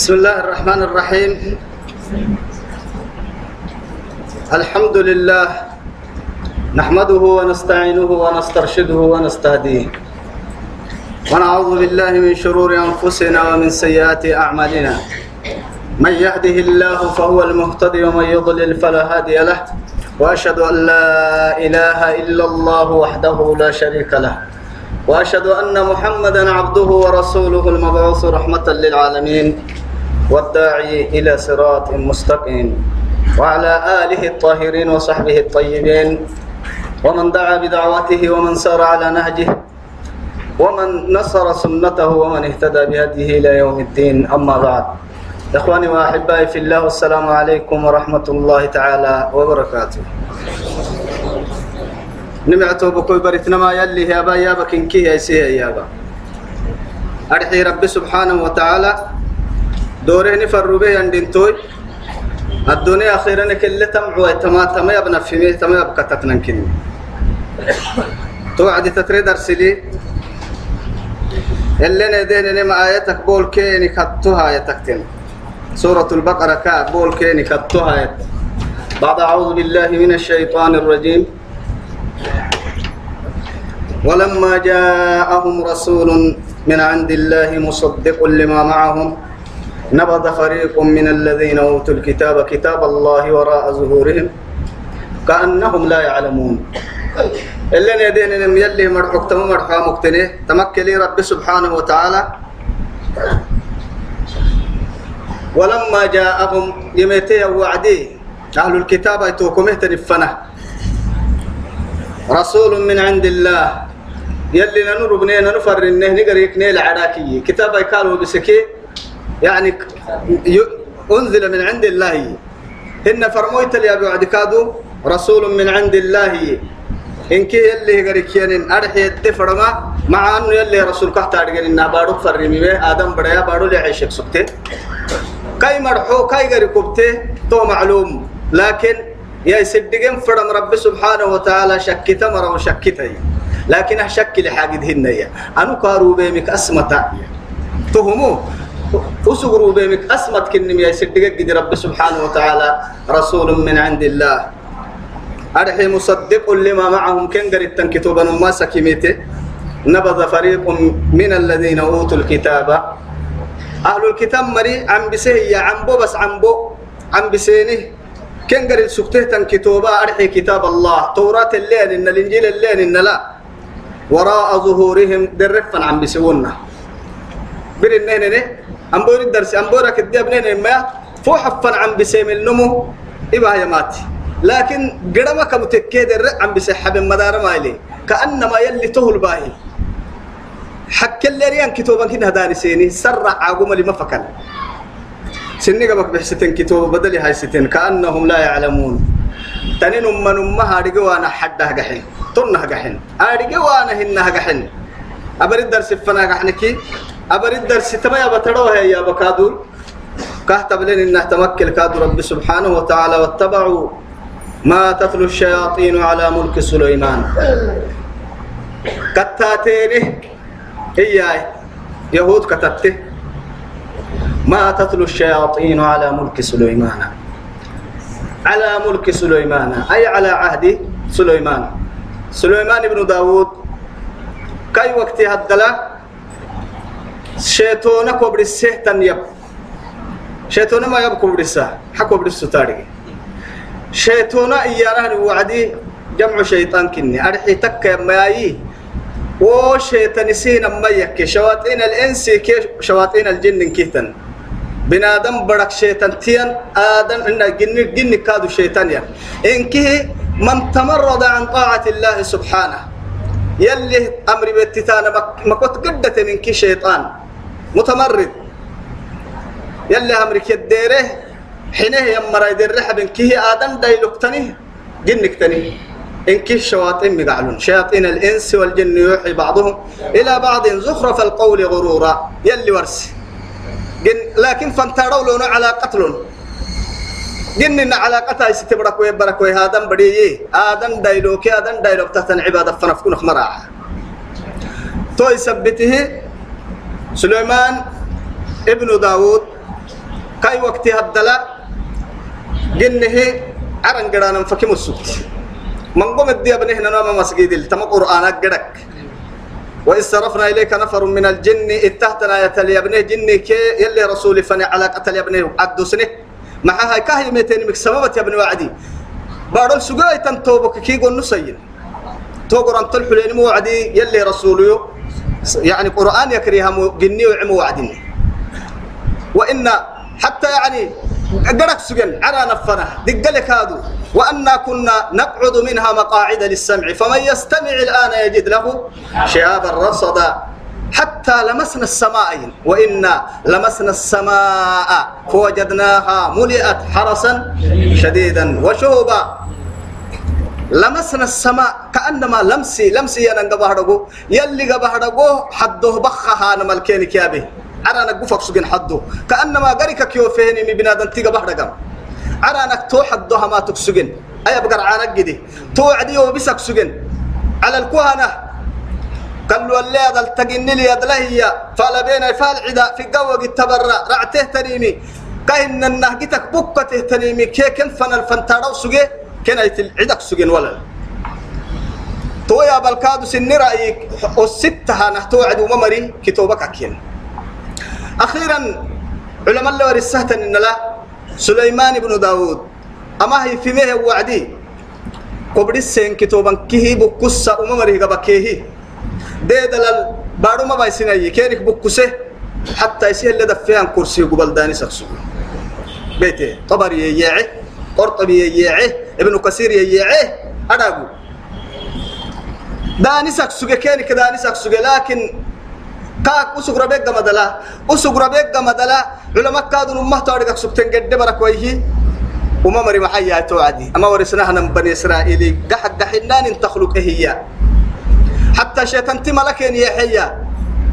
بسم الله الرحمن الرحيم. الحمد لله نحمده ونستعينه ونسترشده ونستهديه. ونعوذ بالله من شرور أنفسنا ومن سيئات أعمالنا. من يهده الله فهو المهتدي ومن يضلل فلا هادي له. وأشهد أن لا إله إلا الله وحده لا شريك له. وأشهد أن محمدا عبده ورسوله المبعوث رحمة للعالمين. والداعي إلى صراط مستقيم وعلى آله الطاهرين وصحبه الطيبين ومن دعا بدعوته ومن سار على نهجه ومن نصر سنته ومن اهتدى بهديه إلى يوم الدين. أما بعد إخواني وأحبائي في الله والسلام عليكم ورحمة الله تعالى وبركاته. نمعتو بكوي بريتنا يلي يا با يا بكنكي يا سي يا با أرحي ربي سبحانه وتعالى دوره نفر به عندنتوي الدنيا أخيرا كل تمعوا تما تما يبنى في مية تما يبقى تتنكني توعد تتريد أرسلي. اللي ندين نما آياتك بول كيني كتوها آياتك سورة البقرة كا بول كيني كتوها آيات. بعد أعوذ بالله من الشيطان الرجيم. ولما جاءهم رسول من عند الله مصدق لما معهم نبذ فريق من الذين أوتوا الكتاب كتاب الله وراء ظهورهم كأنهم لا يعلمون. اللي ندين نم يلي مرحوك تم مرحا مقتنه تمكلي رب سبحانه وتعالى. ولما جاءهم يمتي وعدي أهل الكتاب يتوكم اهتنفنا رسول من عند الله. يلي ننور بنينا نفر إنه نقريك نيل عراكي. كتاب يكالوا بسكي. يعني أنزل من عند الله. إن فرمويت لي أبي عدكادو رسول من عند الله. إن كي يلي غريكيان أرحي التفرما مع أنه يلي رسول كحت أرجع إنها بارو فرمي آدم بدايا بارو لي عيشك سكته كاي مرحو كاي غريكوبته تو معلوم. لكن يا سدقين فرم رب سبحانه وتعالى شكت مرة وشكتها لكن شك لحاجة هنا أنا كارو بيمك أسمتا. تهمو. وسقروا بيمك أسمت كنم يا سدقك قد رب سبحانه وتعالى رسول من عند الله. أرحي مصدق لما معهم كن قريت كتابا وما سكيمته نبذ فريق من الذين أوتوا الكتاب. أهل الكتاب مري عم بسه يا عمبو بس عمبو عم بسينه كن قريت سكته تن كتابا أرحي كتاب الله. توراة الليل إن الإنجيل الليل إن لا. وراء ظهورهم درفا عم بسونا برنين أمبور الدرس أمبورك الدب نين ما فو حفن عم بسيم النمو إبا يا ماتي. لكن قدما كمتكيد الرق عم بسحب المدار مالي كأنما يلي تهل باهي. حك اللي كتوبا كنا هداني سيني سرع عقوم لما فكن. سني قبك بحستين كتوب بدل هاي ستين. كأنهم لا يعلمون. تنين من أمها رجوانا حدها جحين تنها جحين أرجوانا هنها جحين أبرد درس فنا جحنكي أبرد درس تما يا بتروه يا بكادو. كهتب لنا إنه تمكن كادو رب سبحانه وتعالى واتبعوا ما تتلو الشياطين على ملك سليمان. كتاتينه هي يهود كتبته ما تتلو الشياطين على ملك سليمان. على ملك سليمان. أي على عهد سليمان. سليمان بن داود كي وقت هدلا؟ شيطانك وبرسه تنيب. شيطان ما يبكو برسه. حكو برسه تاريخ. شيطان إيانا وعدي جمع شيطان كني. أرحي تك ماي. و شيطان سين ما يك شواطين الإنس كي شواطين الجن كيتن. بنادم برك شيطان تيان. آدم إن جن جن كادو شيطان يا. إنك من تمرد عن طاعة الله سبحانه. يلي أمر بتتانا ما كنت قدت منك شيطان. متمرد. يلي أمرك الديره حينه يمرا يدير رحب كيه آدم دايلوكتني جنكتني. إنك الشياطين مقعلون. شياطين الإنس والجن يوحي بعضهم إلى بعض زخرف القول غرورا. يلي ورس. جن لكن فانتاروا لنا على قتل جننا على قتل ستبرك ويبرك وهادم بدي آدم دايلوك آدم دايلوك تحت عبادة فنفكون خمرا تو يثبته سليمان ابن داود كاي وقت هدلا جنه عرن قرانا فكم السكت من قم الدي ابنه نام مسجد تم قرآن قدك. وإذ صرفنا إليك نفر من الجن اتهتنا يتلي ابنه جني كي يلي رسولي فني على قتل ابنه عدسنه معها كاهي ميتين مك سببت يا ابن وعدي. بارل سجاي تنتوبك كي قول نسين توقر أن تلحو لين موعدي يلي رسولي يعني قرآن يكريها جني وعمو وعدني. وإن حتى يعني قرك سجن على نفنا دقلك هذا وأنا كنا نقعد منها مقاعد للسمع فمن يستمع الآن يجد له شهابا رصدا. حتى لمسنا السماء وإنا لمسنا السماء فوجدناها ملئت حرسا شديدا وشهبا. لمسنا السماء كأنما لمسي لمسي أنا قبهرجو يلي قبهرجو حده بخها أنا ملكيني كيابه أنا نقفك سجن حده كأنما قريك كيو فهني من بنادم تيجا بهرجم أنا نكتو حدها ما تكسجن أي بقر عانك جدي توعدي وبسك سجن على الكهنة قالوا اللي هذا التجن لي يدلهي فعل بين فعل عدا. في قوة التبرع رعته تنيمي كأن النهجتك بكته تنيمي كي كن فن الفنتارو سجى كن عدك سجن ولا تو يا بالكادو سن رأيك والستها نحتوعد وممري كتوبك أكين. أخيرا علماء الله ورسهت إن لا سليمان بن داود أما هي في مه وعدي قبل السين كتوبا كيه بكسة أممره قبكيه ده بارو ما بايسين أي كيرك بكسة حتى يصير لدى فيها كرسي قبل داني سخسو بيته طبري ييعه قرطبي ييعه ابن كثير ييعه أداغو داني سخسو كيرك داني سخسو لكن كاك أسوق ربيك مدلا أسوق ربيك مدلا علماء كادوا نمه تاريخ سبتين قد برك ويه وما مري محيا توعدي أما ورسناها من بني إسرائيل قحق قحنان تخلق هي حتى شيطان تملكين يا حيا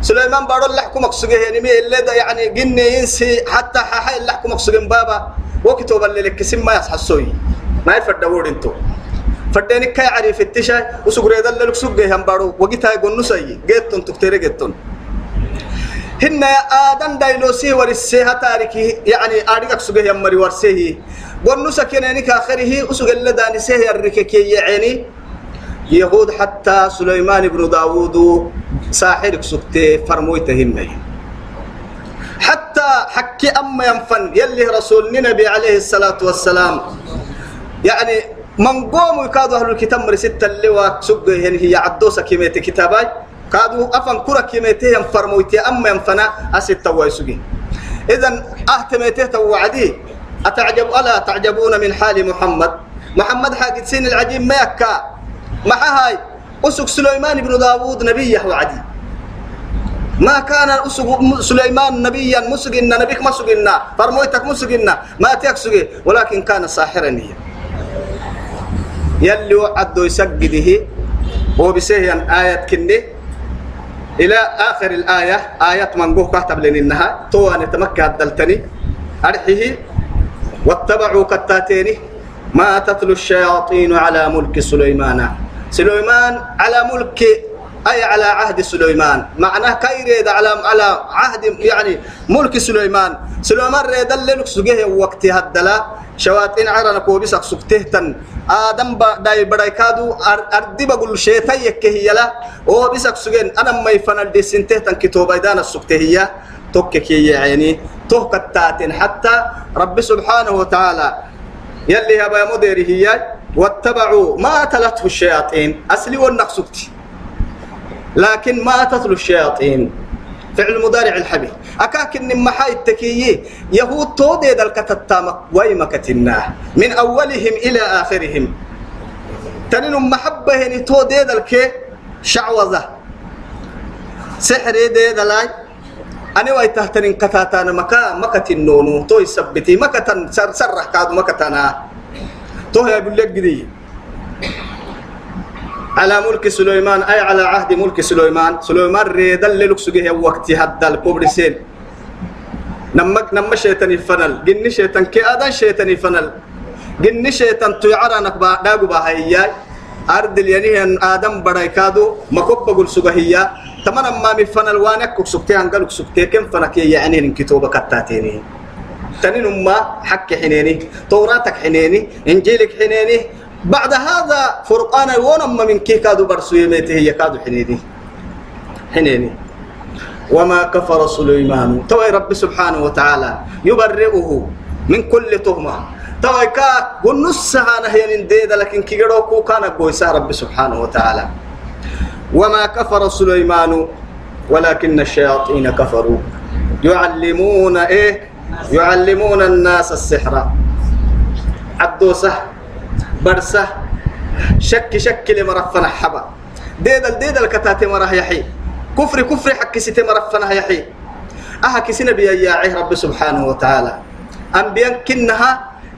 سليمان بارو لحكم مقصوغه يعني مي اللي يعني جن ينسي حتى حي لحكم مقصوغن بابا وكتب اللي لك ما يصحصوي. ما يفرد دور انتو فديني كاي عريف التشا وسوق ريدا اللي لك سوق هم بارو وقتها يقول نسي. جيتون تكتيري جيتون هن آدم دايلوسي ورسيها تاريخي يعني أريك سجى يمري ورسيه قلنا سكنني كآخره أسجى اللي دانسيه الرككي يعني يهود حتى سليمان بن داوود ساحر سكتي فرمويتهن حتى حكي أما ينفن يلي رسول النبي عليه الصلاة والسلام. يعني من قوم يكادوا أهل الكتاب مرسيت اللي وسجى يعني هي عدوسة كمية كتابات كادو أفن كرة كميته ينفرمويتي أما ينفنا أسيت توايسوجي إذن أهتميته توعدي أتعجب ألا تعجبون من حال محمد؟ محمد حاجة سين العجيب ما يكا. مع هاي أسق سليمان بن داوود نبيه وعدي. ما كان سليمان نبيا مسجنا نبيك مسجنا فرمويتك مسجنا ما تكسجي ولكن كان ساحرا يلي وعدو يسجده وبسهيا آية كني. إلى آخر الآية آية من قوه كتب لنها تو أن تمكى الدلتني. أرحه واتبعوا كتاتيني. ما تتلو الشياطين على ملك سليمان. سليمان على ملك أي على عهد سليمان. معناه كيريد على على عهد يعني ملك سليمان. سليمان ريد اللي سجيه وقت هدلا شواتين عرنا كوبيسك سكتهتن آدم با داي بداي كادو أردي بقول شيطان يكهي لا. أو بيسك سجين أنا ما يفنال دي سنتهتن كتوبة دانا سكتهية توكك يعني توكتاتين حتى رب سبحانه وتعالى يلي هبا هي واتبعوا ما تلته الشياطين. أصلي والنقصكتي لكن ما تتلو الشياطين. فعل المضارع الحبي أكاكن محاي التكيي. يهود تودي ذا الكتتامك ويمكتناه من أولهم إلى آخرهم. تنين محبة هني تودي الكي شعوذة. سحر دي ذا لاي أنا واي تهتنين كتاتانا مكا مكتن نونو تو يثبتي مكتن سر سرح كادو مكتنا. تو يا بلك على ملك سليمان أي على عهد ملك سليمان. سليمان ريد اللي لكسجه وقت هذا الكوبرسين نمك نم شيطان فنل. جن شيطان أذن شيطان فنل. جن شيطان تعرانك با داغو باهيا أرد الينين آدم برايكادو مكوب بقول سجهية تمام ما من فنل وانك سكتي عنقلك سكتي كم فنك يعني كتوبة كتاتيني. تنين أمة حك حنيني. توراتك حنيني. إنجيلك حنيني. بعد هذا فرقان ونما من كي كادو برسويمته هي كادو حنيني. حنيني. وما كفر سليمان. توي رب سبحانه وتعالى يبرئه من كل تهمة. توي كا ونص هانا هي نديد لكن كي كان قويسا رب سبحانه وتعالى. وما كفر سليمان ولكن الشياطين كفروا. يعلمون إيه؟ يعلمون الناس السحر. عدوسه برسة. شك شك لمرفنا حبا. ديدل ديدل كتاتي مراه يحيي. كفر كفر حق ستي مرفنا يحيي. أها كسنا بيا رب سبحانه وتعالى. أنبياء كنها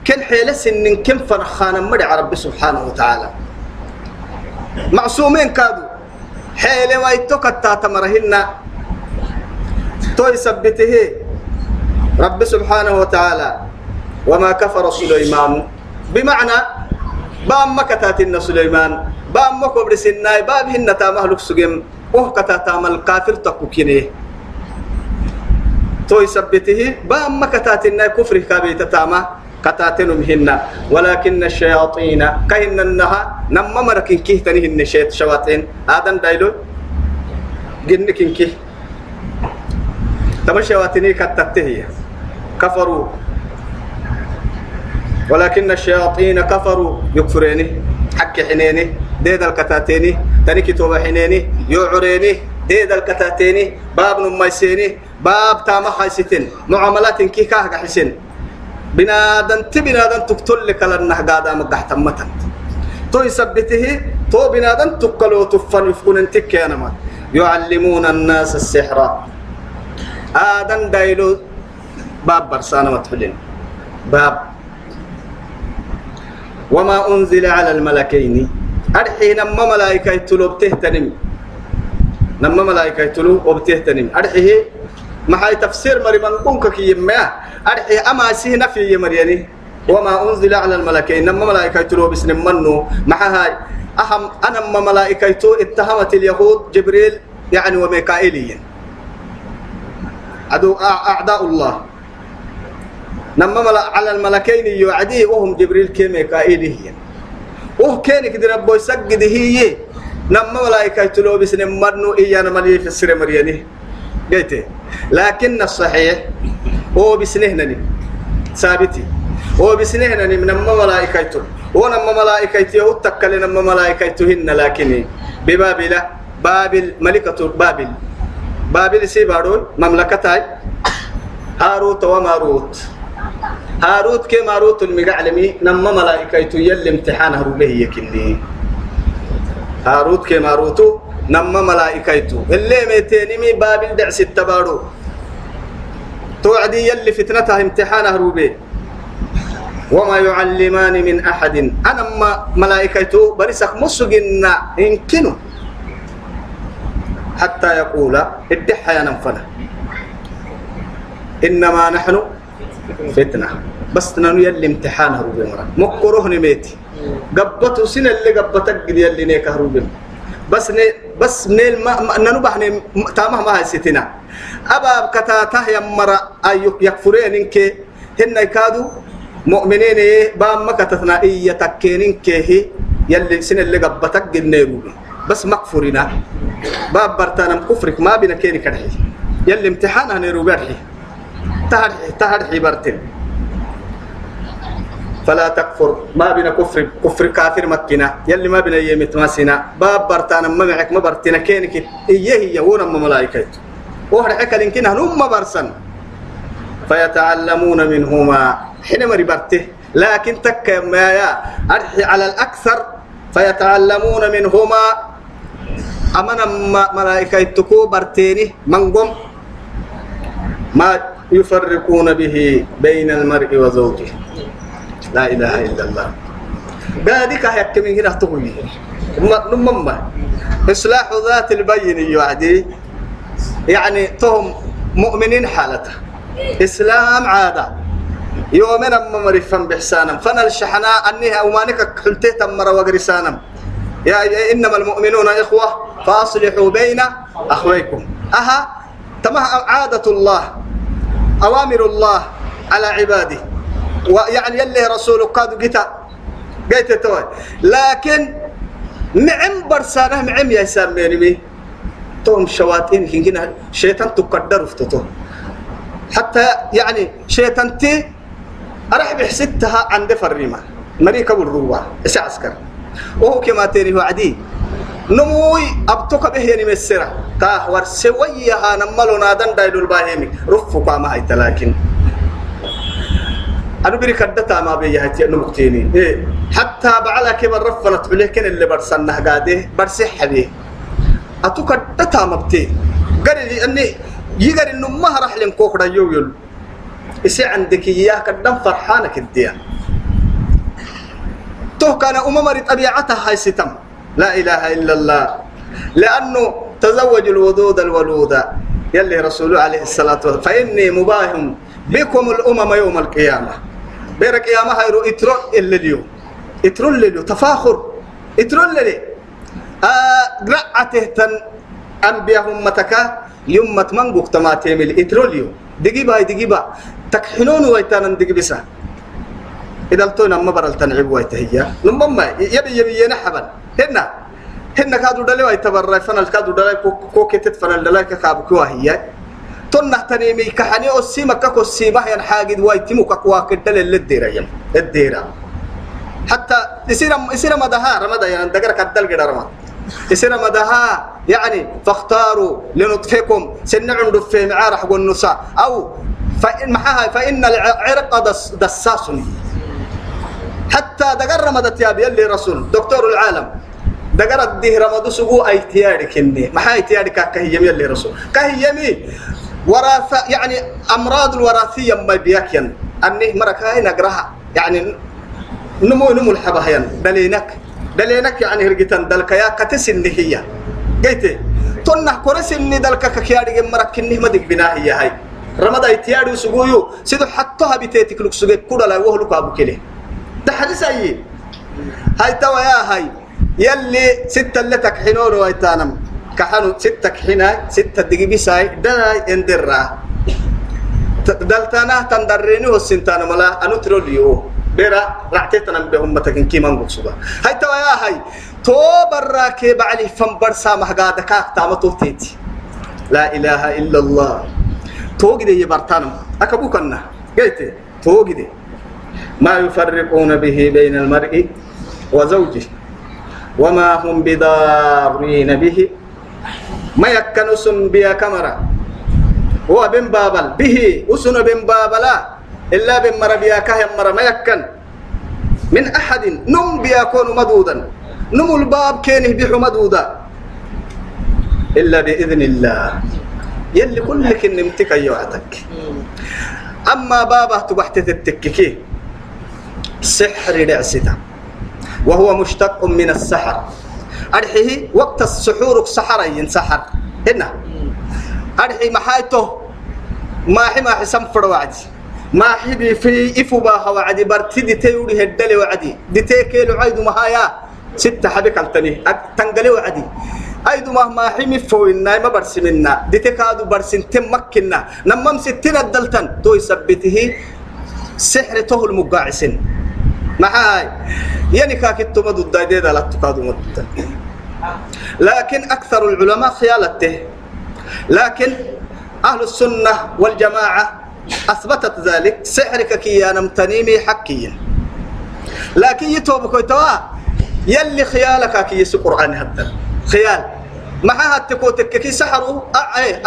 كن حيلة سن كن فرخانا مدع رب سبحانه وتعالى. معصومين كادوا حيلة ويتوك التاتمرهن تو يثبته رب سبحانه وتعالى. وما كفر سليمان. بمعنى بام مكتاتنا سليمان بام مكبر سناي باب هن تامهلك سجم وه كتاتا مال كافر تكوكينه تو يثبته بام ما كتاتنا كفر كابيت تاما كتاتن مهنا ولكن الشياطين كهن النها نما مركن كيه تنهن الشيط شواطين آدم دايلو جنك كيه. تما شياطيني كتته كفروا. ولكن الشياطين كفروا يكفريني حق حنيني ديد الكتاتيني تاني كتوب حنيني يعريني ديد الكتاتيني باب نميسيني باب تاما حيستين معاملات كي كاه حسين بنادن تبنادن تقتل لك لنه قادا مقحت متن. تو يثبته تو بنادن تقلو تفن يفكون انتك يا نما يعلمون الناس السحر. آدن دايلو باب برسانة متحلين باب وما أنزل على الملكين. أرحي نما ملائكة تلوب تهتنم نما ملائكة تلوب وبتهتنم. ما هاي تفسير مري من كي يما أرحي أما سيه نفي مرياني وما أنزل على الملكين. نما ملائكة تلوب بسن منو. ما هاي أهم أنا ما ملائكة اتهمت اليهود جبريل يعني وميكائيليين. عدو أعداء الله. نما على الملكين يعديه وهم جبريل كميكائيليين وه كان كده ربو يسجد هي. نما ملائكة تلو بسن مرنو إيانا ملي في السر مرياني قلت لكن الصحيح هو بسنهنني. ثابتي. هو بسنهنني من نما ملائكة تلو ونما ملائكة يهود تكل نما ملائكة هن لكن ببابل بابل ملكة بابل. بابل سيبارون مملكتاي. هاروت وماروت. هاروت كي ماروت المقعلمي نما ملائكة يلي امتحان هروبه يكني. هاروت كي ماروتو نما ملائكة اللي ميتيني مي بابل دعس التبارو. توعدي يلي فتنتها امتحان هروبه وما يعلمان من أحد. أنا ما ملائكة برسخ مسجنا يمكنه حتى يقول ادحى يا ننفنا إنما نحن فتنة. بس ننو يلي امتحان هروبين مرة. مكروه نميتي قبته سنة اللي قبتك يلي نيك هروبين بس ني بس نيل ما ننو بحني تامه ما هي ستنا أبا كتاته يمرا أيك يكفرين إنك هن يكادوا مؤمنين بام ما كتتنا. إيا تكينين كيه يلي سنة اللي قبتك قد نيروبين بس مكفرنا باب برتانا كفرك ما بينا كيري كرحي يلي امتحان هنيروبين تهر تهر حبرتين فلا تكفر. ما بين كفر كفر كافر مكنا. يلي ما بين يمت ماسنا باب برتانا ما معك ما برتنا. كينك إيه هي؟ ورا ملائكة وهر حكى يمكن هم برسن. فيتعلمون منهما. حينما ربرته لكن تك ما يا. على الأكثر. فيتعلمون منهما. أمنا ملائكة تكو برتيني. منقم ما يفرقون به بين المرء وزوجه. لا إله إلا الله. بادك هيك من هنا تقولي نمما إصلاح ذات البين يعدي يعني تهم مؤمنين حالته. إسلام عادة. يومنا ما مرفن بحسانم فانا الشحناء أنها أمانك حلتيه تمر وقرسانم يا إنما المؤمنون إخوة فأصلحوا بين أخويكم. أها تمه عادة الله. أوامر الله على عباده. ويعني يلي رسول قاد جتا قيت توي. لكن نعم برسانه نعم يا سامي مي. توم شواتين كنا شيطان تقدر فتوه حتى يعني شيطان تي أرح بحسدتها عند فريمة. مريكا والروة. إيش عسكر وهو كما تيري عدي. نموي أبتوك به يعني مسرة تا ورسويها نملو نادن دايلو الباهيمي رفو قاما هاي لكن. أنا بري كدتا ما بيا هتي نمكتيني إيه. حتى بعلا كبر رفنت عليكن اللي برسنه قاده برسح به أتو كدتا مبتي قال لي أني يقال إنه ما راح لين كوكرا يويل إسي عندك إياه كدام فرحانك الديان. تو كان أمم طبيعتها هاي ستم. لا إله إلا الله. لأنه تزوج الودود الولود. يلي رسوله عليه الصلاة والسلام. فإني مباهم بكم الأمم يوم القيامة. بير القيامة هاي رو إترو اللي اليوم. إترو اللي تفاخر. إترو اللي آه رعته تن أنبياء أمتك. يوم تمنقك تماتيمل إترو اليوم. دقيبة هاي دقيبة. تكحنون ويتانا دقيبسة إذا التونا ما برل تنعب ويتهيا لما يبي يبي ينحبا هنا هنا كادو دلي ويتبرر فنال كادو دلي كو كتت فنال دلي كابو كوا هي تنا تنيمي كحني أسيما كاكو سيما ين حاجد ويتمو كاكوا كدل اللي الديرة يم الديرة حتى يصير يصير مدها رمضان يعني دقر كدل قدر رمضان يصير مدها يعني فاختاروا لنطفكم سنع في معارح والنساء أو فإن محاها فإن العرق دس دساس حتى دقر رمضت يا بيلي رسول دكتور العالم. دقر الديه رمض سقو أي تياري كني. ما هاي تياري كهيمي يلي رسول. كهيمي. وراثة يعني أمراض الوراثية ما بياكين. أني مرك هاي نقرها. يعني نمو نمو الحبهين دلينك. دلينك يعني هرقتن. دلك يا كتس هي. قيتي تنه كرس إني دلك كياري مرك كني مدك بناه هي هاي. رمض أي تياري سقويو سيدو حطها بتيتك لك سقي كودا لا وهلك أبو كله ده حديث أيه هاي توا يا هاي. يلي ستة اللي تكحنون ويتانم. كحنو ستة كحنا ستة دقي بساي دا اندرا دلتانا تندريني والسنتانا ملا أنو تروليو. بيرا رعتيتنا بهم متكن كيما نقول سبا هاي توا يا هاي. تو براكي بعلي فنبرسا محقا دكاك تامتو تيتي لا إله إلا الله. توجد يبرتانم. أكبوكنا قلت توجد ما يفرقون به بين المرء وزوجه وما هم بضارين به. ما يكن سن بيا كمرة هو بن بابل به. وسن بن بابلا إلا بن مر بيا كهم مر. ما يكن من أحد نم بيا كون مدودا. نم الباب كينه بيح مدودا. إلا بإذن الله. يلي كلك نمتك يوعتك أما بابه تبحت التككي سحر رأستا وهو مشتق من السحر. أرحيه وقت السحور سحر. ينسحر هنا أرحي محايته ما حي ما حسم فروعد ما حبي في إفو باها وعدي برتدي تيوري هدلي وعدي دي تيكيلو عيدو مهايا ستة حبك التني. تنقلي وعدي أيدو مهما حمي فوينا ما برسمنا دي تكادو برسن تمكنا نمم ستين الدلتن. تو يثبته سحر تو المقاعسين معاي يعني كاكتو مدو الدايدة لا تكادو مدو لكن أكثر العلماء خيالته. لكن أهل السنة والجماعة أثبتت ذلك. سحرك كيانا تنيمي حكيا. لكن يتوبك ويتوا يلي خيالك كي قرآن هذا خيال. معها التكوتك كي سحروا.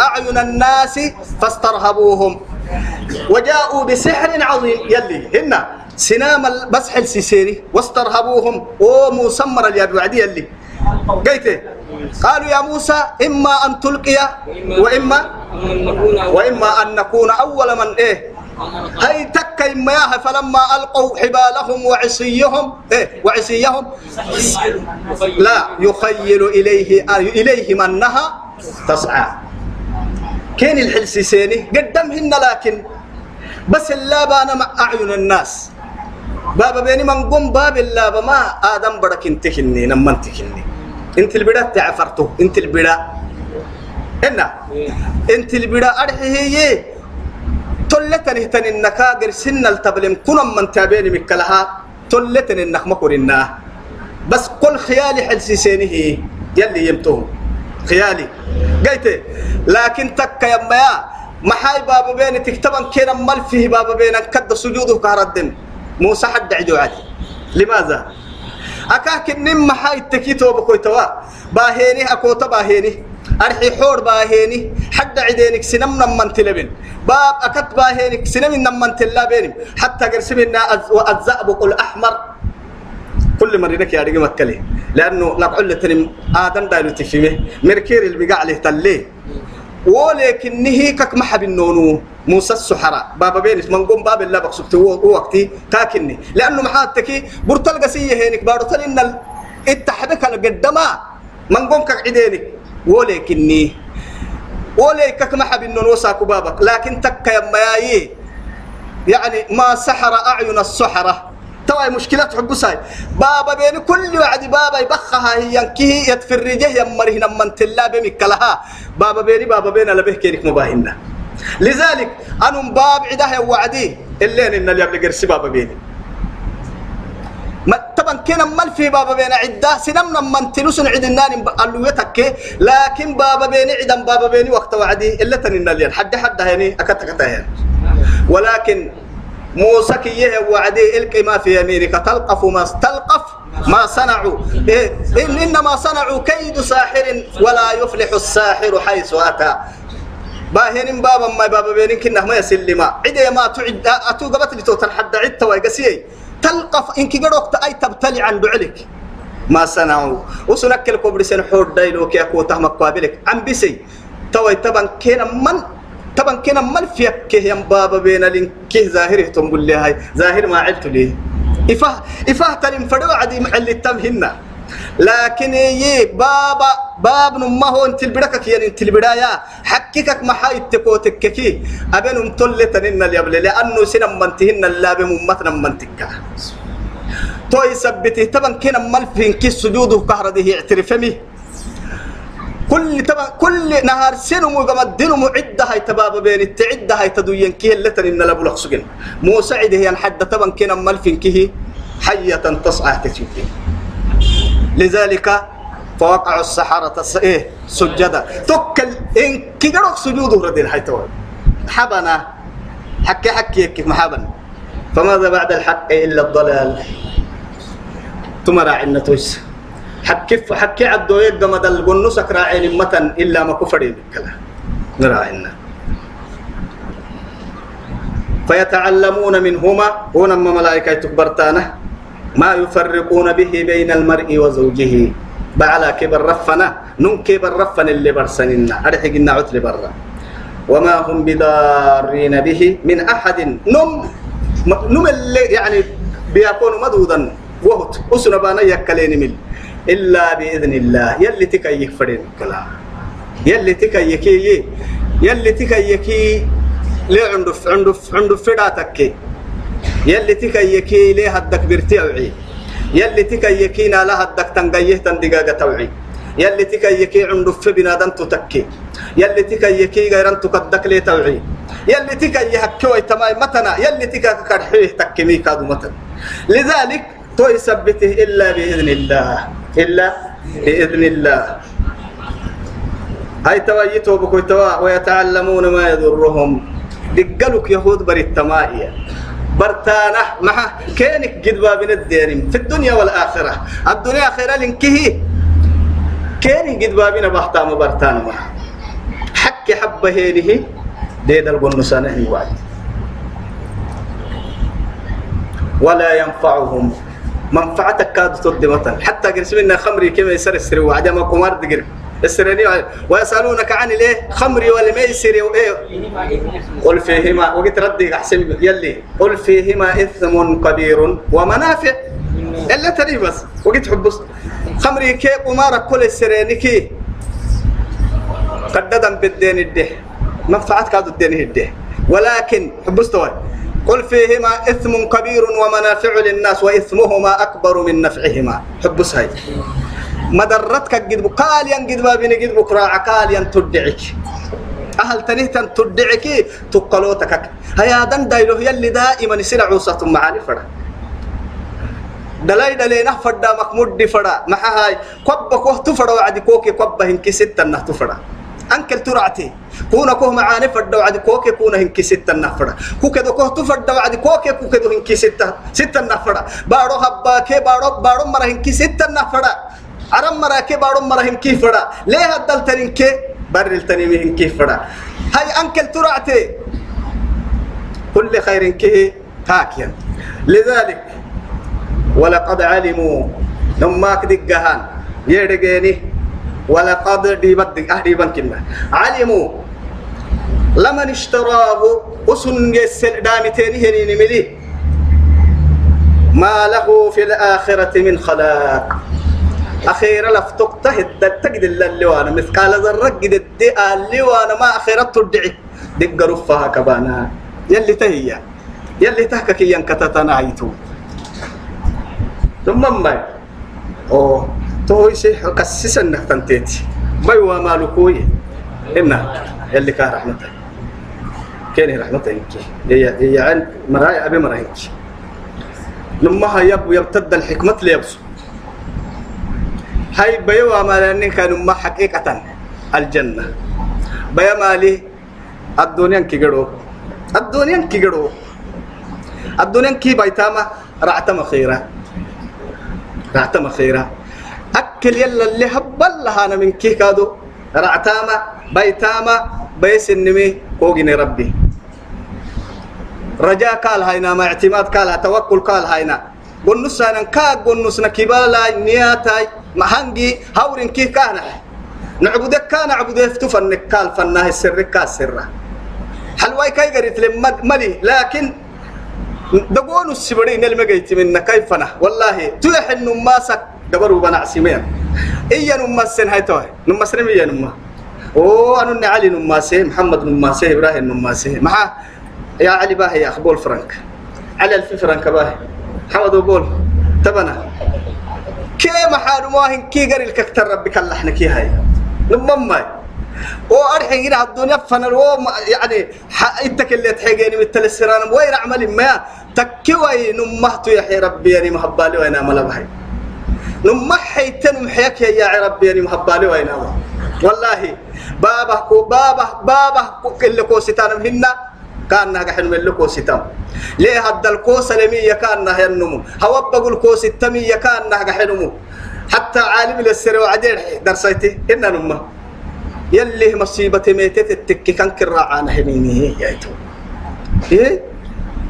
أعين الناس فاسترهبوهم. وجاءوا بسحر عظيم. يلي. هنا. سنام بسح السيسيري واسترهبوهم. ومسمر اليد وعدي يلي قيت قالوا يا موسى إما أن تلقي وإما وإما أن نكون أول من إيه. هاي تكا إما ياها فلما ألقوا حبالهم وعصيهم إيه وعصيهم لا يخيل إليه إليهم أنها تسعى. كين الحلسيسيني قدمهن لكن بس اللابا أنا مع أعين الناس. بابا بيني من قم باب اللابا ما آدم برك انتكني نما انتكني إنت البدا تعفرته إنت البدا هنا إنت البدا أرحي هي تلتني تن النكاجر سن التبلم كنا من تابين مكلها. تلتني النخ مكورنا بس كل خيالي حلسي سينه يلي يمتون. خيالي. قلت لكن تك يا محاي بابا بين تكتبن كنا مال فيه بابا بين كد سجوده كهردن موسى حد عدو عادي لماذا؟ أكاك نم محاي تكيتو بكويتوا. باهيني أكوتا باهيني. أرحي حور باهيني. حد عدينك سنم نمن تلبن. باب أكت باهينك سنم نمن تلابين حتى قرسمنا الزأبق الأحمر كل مرة لك يا رجل مكلي. لأنه لقعل تنم آدم دايلو تفهمه. مركير اللي بقى عليه تليه. ولكن نهيكك محب النونو. موسى السحراء. بابا بينس من قوم باب الله بقصبت وقتي. تاكني. لأنه محاتكي برتل قسية هينك بارتل إن اتحدك القدما من قوم كك عدينك ولكني. ولكك محب النونو. وساكو بابك. لكن تك يا يعني ما سحر أعين السحرة. تواي مشكلة حب ساي. بابا بين كل وعد بابا يبخها هي ينكيه يتفرجه يمره نمن تلا بمك لها بابا بيني بابا بين لبه كيرك مباهنا لذلك أنا باب عده وعدي. اللي إن اللي قبل قرسي بابا بيني. ما طبعا كنا مال في بابا بين عدة سنمنا من تلوسن عدنان اللويتك لكن بابا بيني عدم بابا بيني وقت وعدي. إلا تنين اللي حد حد هني أكتك ولكن موسى كيه وعدي إلقي ما في يمينك. تلقف ما تلقف ما صنعوا. إيه إن إنما صنعوا كيد ساحر ولا يفلح الساحر حيث أتى. باهين بابا ما بابا بينك إنه ما يسلم. عدي ما تعد أتو قبت لتوتن حد عدت ويقسي تلقف إنك قدوك أي تبتلي عن بعلك. ما صنعوا. وسنك الكبر سن حور دايلو كي أكو تهمك قابلك عم بسي توي تبن كينا من طبعا كنا مال فيك يا بابا بين لين كه ظاهره تنقول لي هاي. ظاهر ما عدت ليه إفاه إفاه تلم فدوا عدي محل التمهن لكن يي بابا باب ما هو انت البدك يعني انت البداية حقك ما حاي تكوتك كي. أبن مطلة تنين اليبل لأنه سنم منتهن اللاب ممتنا منتكا تو يثبته طبعا كنا مال فين كي سجوده كهرده اعترفمي كل تبع كل نهار سنو مقام الدين معدة هاي تبابا بين التعدة هاي تدوين كيه اللتن إن لابو لخسجن مو سعيد هي حد تبا كنا ملفين كيه حية تصعى تشوفين لذلك فوقع السحرة إيه سجدا. تكل إن كيقرأ سجوده ردين حي توي حبنا حكي حكي كيف محبنا فماذا بعد الحق إلا الضلال؟ تمرع عنا حكي حكي عدو يقم دل قنو سكراعين متن إلا ما كفري بكلا نراعينا فيتعلمون منهما. هنا ملائكة تكبرتانه ما يفرقون به بين المرء وزوجه. بعلى كبر رفنا. نون كبر رفنا اللي برسننا. أرحق النعوت لبرا وما هم بضارين به من أحد. نم نم اللي يعني بيكونوا مدودا وهت. أسنا بانا يكلين من إلا بإذن الله. يلي تكيك فرين كلام يلي تكيكي يلي تكيكي ليه عندف عندف عندف فداتك يلي تكيكي ليه هدك برتيعي يلي تكيكينا لا هدك تنقيه تندقاقة توعي. يلي تكيكي عندف بنادم تتكي. يلي تكيكي غيران تكدك ليه توعي. يلي تكي هكوي تماي متنا. يلي تكا كرحيه تكمي كادو متن. لذلك تو يثبته إلا بإذن الله. إلا بإذن الله. هاي تويتوا بكوي توا ويتعلمون ما يضرهم. دقلك يهود بريتمائية. برتانة مع كينك قد بابن الديرم في الدنيا والآخرة. الدنيا خيرا لنكه. كينك قد بابن بحتام برتانة مع. حكي حبة هينه. ديد البنسانة وعد ولا ينفعهم. منفعتك كاد تدمتا حتى قرسمنا خمري كما يسر السر وعد ما كمار دقر السرني ويسألونك عن ليه خمري ولا ما يسر وإيه قل فيهما. وقت ردي أحسن يلي. قل فيهما إثم كبير ومنافع. إلا تري بس. وقت حبس خمري كي قمار كل السرني كي؟ قددا بالدين الده منفعتك كاد الدين الده ولكن حبس توي. قل فيهما إثم كبير ومنافع للناس وإثمهما أكبر من نفعهما. حبس هاي مدرتك قد قال ين قد بابين قد بكرا ين تدعك. أهل تنهتن تدعكي تقلوتك. هيا دن دايلو يلي دائما يصير عوصة معاني فرا. فدا مكمود دي فدا ما هاي كوبا كوه تفدا وعدي كوكي كوبا هنكي ستة نه تفدا أنكل ترعتي. كونا كوه معاني فدا وعدي كوكي كونا هنكي ستة نه فدا كوكي دو كوه تفدا وعدي كوكي دو هنكي ستة ستة فدا بارو هبا كي بارو بارو مرة هنكي ستة فدا عرم مرة كي بارو مرة هنكي فدا ليه هدل تنكي برل تنمي هنكي فدا هاي أنكل ترعتي. كل خير كي هاكيا. لذلك ولقد علموا. نماك دقهان. يدقيني ولقد ديبت أهدي بنكنا علموا لمن اشتراه أسن يسل دامتين هنين ملي ما له في الآخرة من خلاق. أخيرا لفتك تهد تجد اللي وأنا مثقال ذرة قد الدئة اللي وأنا ما أخيرا تدعي دق رفها كبانا. يلي تهيا. يلي تهكك ينكتتنا عيتو ثم ما؟ أو تو شيء كسس إنك تنتيتي ما هو مالكوي إنه يلي كان رحمته كان رحمته يمكي هي عن مراي أبي مراي لما يب يبتد الحكمة ليبسو. هاي بيوا مالني كانوا ما حقيقة الجنة. بيا مالي الدنيا كيجرو الدنيا كيجرو الدنيا كي بيتاما رعتما خيرا. رعتما خيرا. أكل يلا اللي هبل أنا من كي كادو. رعتاما بيتاما بيس النمي كوجني ربي. رجاء قال هاينا ما اعتماد قال توكل قال هاينا. قنص أنا كا قنص نكبالا نياتاي ما هنجي هورين كي كان. نعبدك كان عبده فتفن قال فناه السر كاسرة حلواي كاي قريت ملي. لكن دقون السبرين اللي ما جيت منا كيف أنا والله تلح النماسك دبروا بنا عسيمين إيا نماسين هاي توي نماسين إيا نما. أوه أنا علي نماسي محمد نماسي إبراهيم نماسي مع يا علي باهي يا أخبول فرانك. على الف فرانك باهي. حمد بول. تبنا. كي محال ما هن كي قري الكتر ربك اللحن كي هاي. نمما وأرحين هنا الدنيا فنل يعني إنتك اللي تحيجيني مثل السران وين اعمل ما. تكوي نمهت يا ربي يعني مهبالي وين عمل بهاي نمحي تنمحيك يا ربي يعني مهبالي وين والله بابا كو بابا بابا اللي كو ستان هنا كان نها حلم اللي كو ستام ليه هذا الكو سلمية كان نها ينمو؟ هوا بقول كو ستمية كان نها حلمو حتى عالم السر وعدين درسيتي إن نمه يلي مصيبة ميتة التكي كان كراعانا هنيني يا إتو إيه؟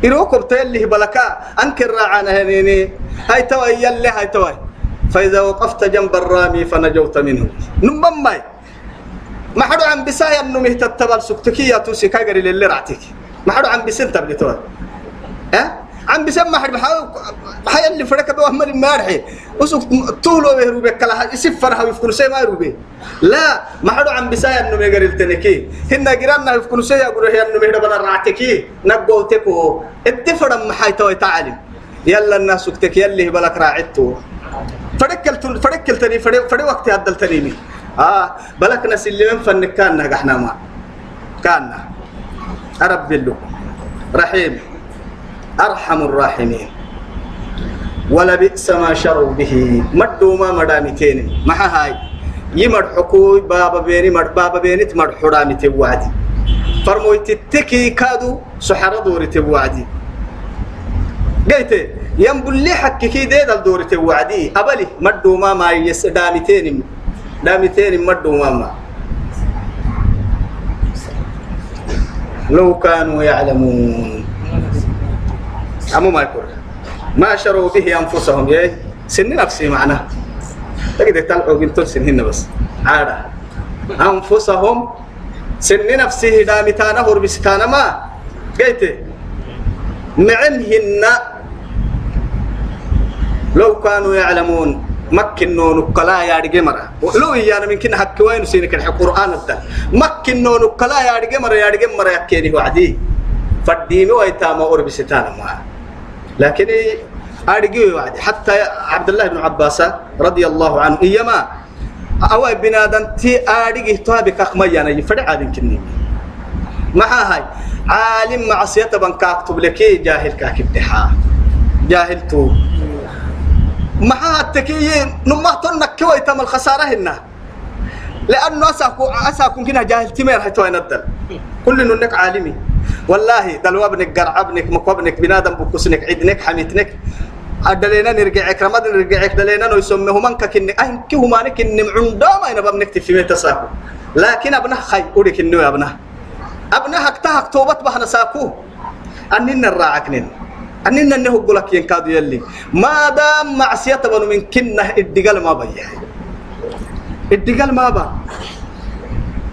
إروكم تيلي بلكا أنكر راعانا هنيني. هاي توي يلي هاي توي. فإذا وقفت جنب الرامي فنجوت منه. نمم ماي ما حدو عن بسايا انه مهتتبال سكتكي يا توسي كاغري للي رعتك. ما حدو عن بسن تبلي توي ها؟ عم بسم ما حد حي اللي فرك بوهم المارحي وسوق تولو بهروبي كلا يسف فرها يفكر سي ما يروبي لا ما حدو عم بسايا انه ميغري التنكي هن جيراننا يفكر سي يقولوا هي انه مهدا بنا رعتكي. نقوتكو اتفرم حي توي تعلم يلا الناس سكتك يلي بلك راعتو. فدكلت فدكلتني فدي وقت هدلتني آه بلك ناس اللي من فن كان إحنا ما. كان رب له رحيم. أرحم الراحمين. ولا بئس ما شروا به. مدوا ما مدامتين ما هاي. يمد حكوي بابا بيني مد بابا بيني تمد حرامي توعدي فرموي تتكي كادو سحر دوري توعدي قلت ينبل لي حكي دي دل دوري توعدي أبلي مدوا ما ما يس دامتين دامتين مدوا ما ما لو كانوا يعلمون. أمو ما يقول. ما شروا به أنفسهم. يا سن نفسي معنا. تقدر تلعب بنتون سنهن بس. عادة أنفسهم سن نفسه دامتانا هربستانا ما. قلت معنهن لو كانوا يعلمون مكنو نكلا يا رجال مرة. لو يانا من كنا حكي وين سينك القرآن ده مكنو نكلا يا رجال مرة يا رجال مرة يكيني وعدي فالدين ويتاما هربستانا ما. لكن أرجع وعدي حتى عبد الله بن عباس رضي الله عنه إيما أو بنادم تي أرجع تابك أخما يعني فرع هذا كني. ما هاي. عالم معصية بنكاك تبلكي جاهل كاكب دحا جاهل تو. ما التكيين نما تنك كوي تم الخسارة هنا لأنه أساكو أساكو كنا جاهل تمير توين الدل كل إنك عالمي. والله دلوا ابنك قرع ابنك مكوبنك بنادم بكسنك عيدنك حميتنك. أدلينا نرجع كرماد نرجع دلينا نو يسميه من كن أهن كه ما نكن عندما أنا بمنك في ميت لكن أبنه خي أوريك إنه أبنه. أبنه هكتا هكتوبت بحنا ساكو. أننا الراعكنين أننا إنه يقول لك ينكادو يلي. ما دام معصية بنو من كنة الدجال ما بيه الدجال ما با.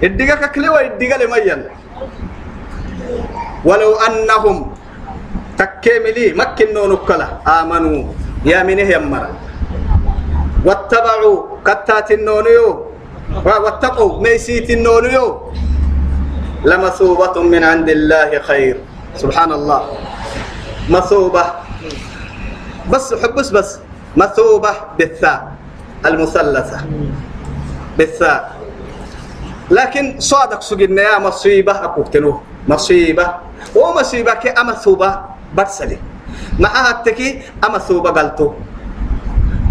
الدجال كلوا الدجال ما يلا. ولو أنهم تكملي مكنوا نكلا. آمنوا. يا منه يمرا واتبعوا. كتات النونيو واتقوا. ميسيت النونيو لمثوبة من عند الله خير. سبحان الله. مثوبة. بس حبس بس. مثوبة بالثاء المثلثة. بالثاء. لكن صادق سجن يا مصيبة أكوكتنوه مصيبة. ومصيبة كي أما ثوبة برسلي. معها التكي أما ثوبة قلتو.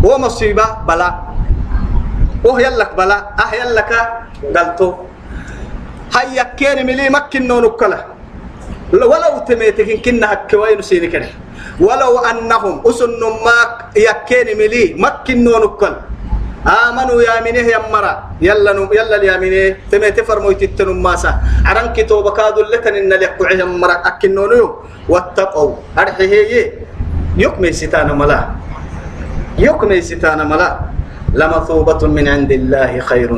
ومصيبة بلا. وهي لك بلا. أهي لك قلتو. هيا كين ملي مكن نونكلا ولو تميتك كنا هكوين سيني كده. ولو أنهم أسن ماك يكين ملي مكن نونكلا آمنوا يا منه يا مرا. يلا يلا يا منه تم تفرموا تتنم ماسا. عرن كتوب كادو لكن إن لك يا مرا. أكنونيو واتقوا. أرحيه يكمي ستانا ملا. يكمي ستانا ملا. لمثوبة من عند الله خير.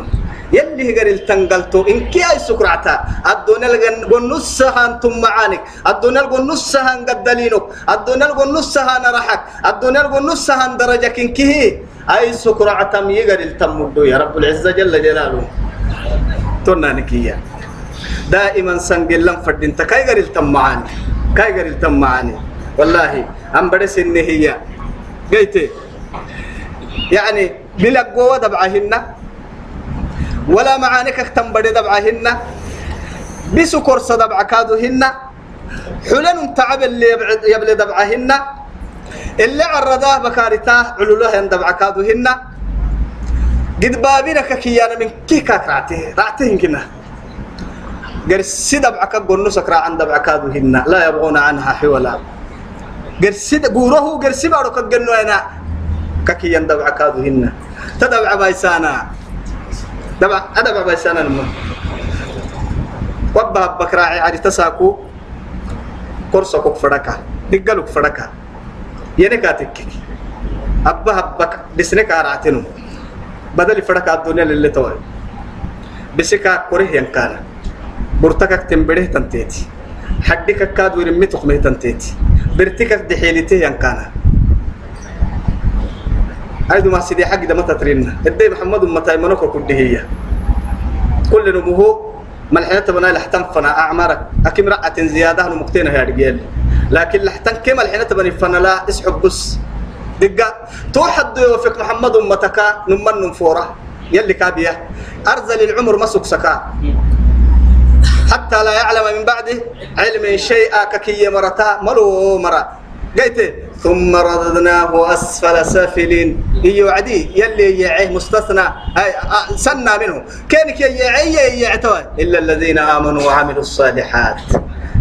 يلي هجر التنقلتو إن كي أي سكرعتا. الدنيا لقن نصها أنتم معانك الدنيا لقن نصها قدلينك الدنيا لقن نصها نرحك الدنيا لقن نصها درجك. إن كي أي سكرعتا يجر التمدو يا رب العزة جل جلاله. تونا نكيا دائما سنجلن فردين. تكاي غير التم معاني كاي غير التم معاني والله أم بدس النهية قيت يعني بلا قوة دبعهن. ولا معانك تنبري دبعهن بسكر صدبع كادوهن حلن تعب اللي يبلي دبعهن اللي عرضاه بكارتاه علولها يندبع كادوهن قد بابينك كيانا من كيكاك رعته رعتهن كنا قرسي دبعك قلنو سكرا عن دبع كادوهن لا يبغون عنها حولا. قرسي قوره قرسي بارو كجنو أنا ككيان دبع كادوهن تدبع بايسانا. دبع أدبع بايسانا نمو وبا بكراعي عادي تساكو. كورسو فرقا نقلوك فرقا ينكاتك أبا هبك بسنك أراتنو بدل فرقا الدنيا اللي توي بسكا كوره ينكانا. برتكك تنبره تنتيتي. حدك كاد ورمي تقمه تنتيتي. برتكك دحيلته ينكانا. أيضا ما سيدي حق ده متى ترينا الدي محمد متى منوكو كده هي كل نموه ملحنة بنا لحتم فنا أعمارك. أكيم رأة زيادة نمكتين يا رجال لكن لحتم كم الحنة بني فنا لا إسحب بس. دقة توحد يوفق محمد متك نمن نفورة يلي كابية. أرزل العمر ما سكسكا. حتى لا يعلم من بعده علم شيئا ككي مرتا ملو مرة قيت ثم رددناه أسفل سافلين. إيو عدي يلي يعيه مستثنى. أي سنة منه. كانك يعيه يعتوى إلا الذين آمنوا وعملوا الصالحات.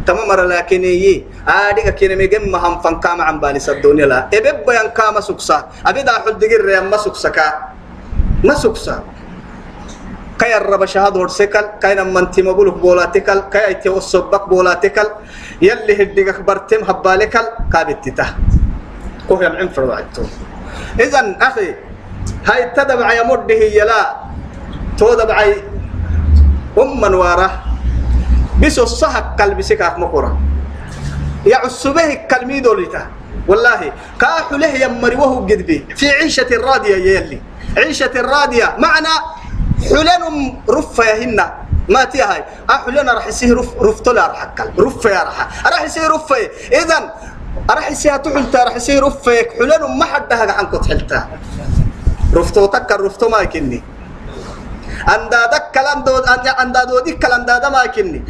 تمام لكن يي آديك كنا ميجم هم فن كام عن بالي الدنيا لا. إبب بيان كام سكسا. أبي دا حد دقير ما سكسا كا. ما سكسا. كاي الرب شهاد ورسكل كاي نمن تيم بولك بولاتكل كاي تي وسبك بولاتكل يلي هديك برتم هبالكل. كابتتا. كوه يمعن فرضعتو إذن أخي هاي تدبع يمده يلا تودبع أم واره بسو الصحك قلب سكاك مقرا يعصبه كلمي دولتا والله كاحو له يمري وهو قدبي. في عيشة الرادية يلي. عيشة الرادية معنى حلن رفة يهن. ما تي هاي راح يصير رف رفتو لا راح أكل. رفة يا راح. راح يصير رفة إذن راح يصير تحلتا راح يصير رفة حلن ما حد هذا عنك تحلتا. رفتو تكر رفتو ما يكني. أندا دك كلام دود أندا دودي كلام دادا ما يكني.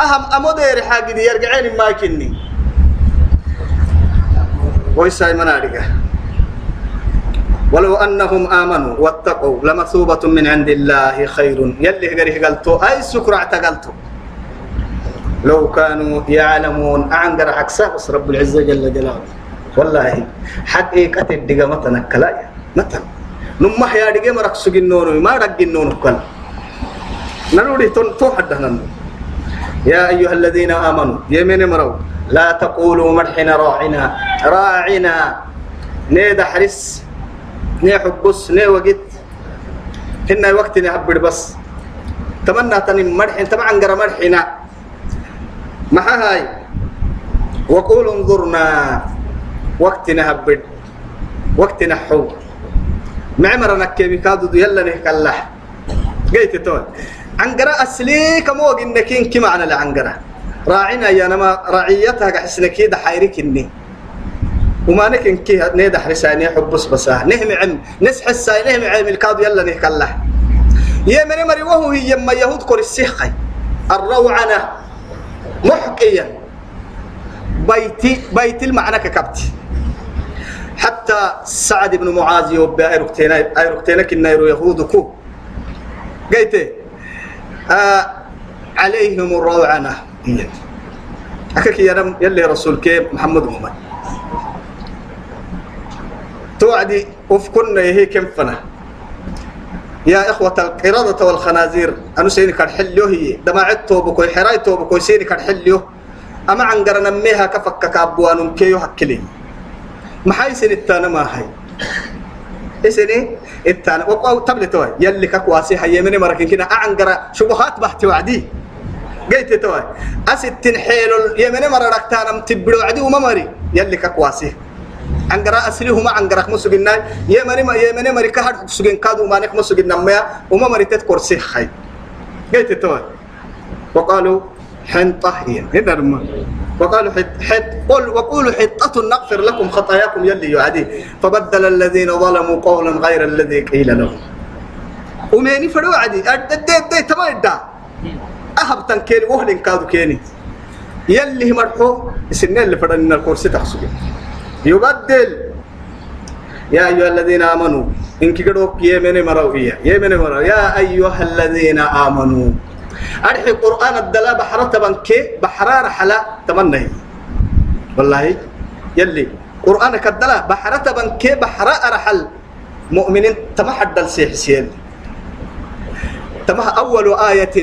أهم أمودير حاجة دي يرجعين ما كني ويساي منارقة ولو أنهم آمنوا واتقوا لمثوبة من عند الله خير. يلي هجري قلتو أي سكر اعتقلتو. لو كانوا يعلمون أعنقر عكسه بس رب العزة جل جلاله. والله حقيقة الدقة متى كلايا متى نمح يا دقة مرق سجنون ما رجنون كل نرودي تون تو حدنا يا أيها الذين آمنوا يمين مروا لا تقولوا مرحنا راعنا. راعنا. نيد حرس ني حبس ني وقت. هن وقت نهبر بس. تمنى تني مرحن طبعا قرا مرحنا ما هاي وقولوا انظرنا وقت نهبر وقت نحو. معمر نكيمي كادو يلا نهكله قيت تون. عنقرة أصلي كمو إنكين كي معنى لعنقرة راعينا يا نما رعيتها كحسنا كيدا حيرك إني. وما نكن كي نيدا حرساني حبس بسا. نهم عم نسح الساي نهم عم الكادو يلا نهكله يا من مري وهو هي ما يهود كور السيخي. الروعنة محكيا بيتي بيت المعنى ككبتي. حتى سعد بن معاذ يوبي ايروكتينا ايروكتينا كنا يهود كو قيت آه عليهم الروعنة أكاك يا يلي رسول كيف محمد محمد توعدي وفكنا هي كم فنا يا إخوة القردة والخنازير أنا سيني كان حليو هي. دماعت توبكو حراي توبكو سيني كان حليو. أما عن قرنا ميها كفك كابوان كيو هكلي. ما حي سن التانا ما هي إسني التانا وقاو تبلي توي يلي كقواسي هي من مركن كنا عن قرا شبهات بحتي وعدي. قيت توي أست حيل يمن مرة ركتانا متبلو عدي وما مري. يلي كقواسي angarak musugin nay yemani ma yemani mari ka had sugin kadu manek musugin namya uma mari tet korsi khay gaite to وقالوا حنطة هي هنا رما وقالوا حت حت قل وقولوا حطة نغفر لكم خطاياكم يلي يعدي فبدل الذين ظلموا قولا غير الذي قيل لهم وميني فرو عدي أدي أدي تما يدا أهب تنكيني وهل كادو كيني يلي مرحو السنين اللي فرنا الكرسي تحسبي يبدل. يا أيها الذين آمنوا إن كيكدوك يمن مروية يمن مرو. يا أيها الذين آمنوا أرحي القرآن الدلا بحرة تبنكي بحرار حلا تمنى والله يلي قرآن كدلا بحرة تبنكي بحرة أرحل مؤمنين تمحد السيحسين تمح أول آية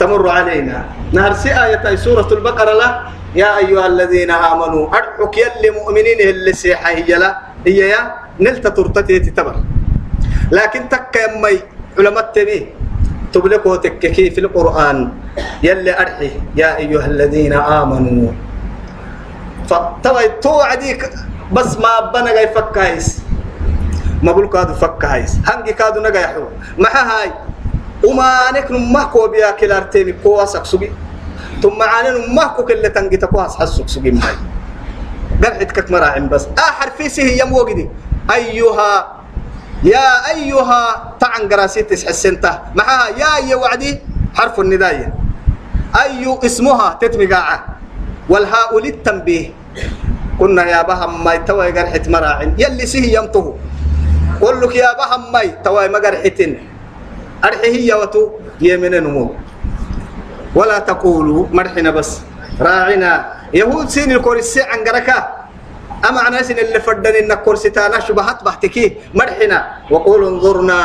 تمر علينا. نهر سي آية سورة البقرة له يا أيها الذين آمنوا أدعك يلي مؤمنين اللي سيحة هي لا هي يا نلت ترتتي تتبر لكن تك يمي علماء تبي تبلكوا تككي في القرآن يلي أرحي يا أيها الذين آمنوا. فتوي توعديك بس ما بنا جاي فكايس ما بقول كادو فكايس هنجي كادو نجا يحو ما هاي. وما نكن ما كو بيا كلارتيمي كو سكسوبي ثم عانن ما كو كل تنجي تكواس حسك سجي ماي قرحت كك مراعم بس. آخر في سيه يم وجدي أيها يا أيها تعن قراسيت حسنته. معها يا يا وعدي حرف النداية. أي اسمها تتمقاعة. والهاء للتنبيه. قلنا يا بهم ماي توي قرحت مراعم. يلي سيه يمطه قل لك يا بهم ماي توي ما قرحتن أرحي هي وتو يمن نمو. ولا تقولوا مرحنا بس. راعنا. يهود سين الكورسي عن قركا أما عن ناس اللي فردن إن الكورسي تانا شبهات بحتكي. مرحنا. وقولوا انظرنا.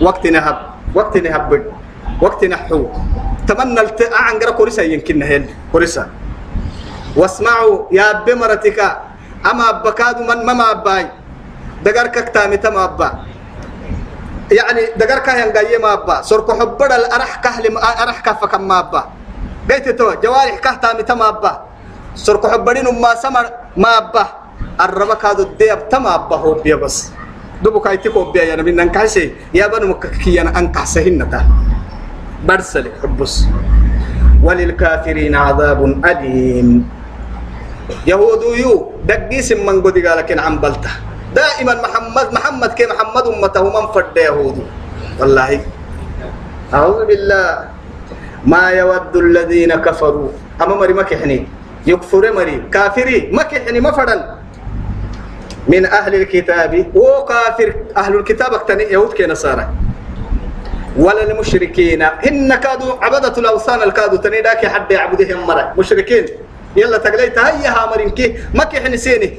وقت نهب. وقت نهب وقت نحو. تمنى الت... عن قرا كورسا يمكن هيل كورسا. واسمعوا يا بمرتك أما بكاد من ما باي دقركك تامي تما أبا. يعني دقر كان ينقاي ما أبا سرق حبر الأرح كهل أرح كفك ما أبا قيت تو جوارح كهتا متما أبا سرق حبرين ما سمر ما أبا الربك هذا الدياب تما أبا هو بيا بس. دبو كايتكو بيا يعني من أنكاسي يا بنو مككيان أنكاسهن تا. برسل حبس وللكافرين عذاب أليم. يهود يو دقيس من قد قال لكن عن بلته دائما محمد محمد كي محمد أمته من فرد يهود والله. أعوذ بالله. ما يود الذين كفروا. أما مري مكحني يكفر مري. كافري مكحني مفرا من أهل الكتاب. وكافر أهل الكتاب اكتني يهود كي نصارى. ولا المشركين. إن كادوا عبدة الأوثان الكادوا. تنيداك حد يعبدهم مرة مشركين. يلا تقليت. هيا مرينكي مكي حنسيني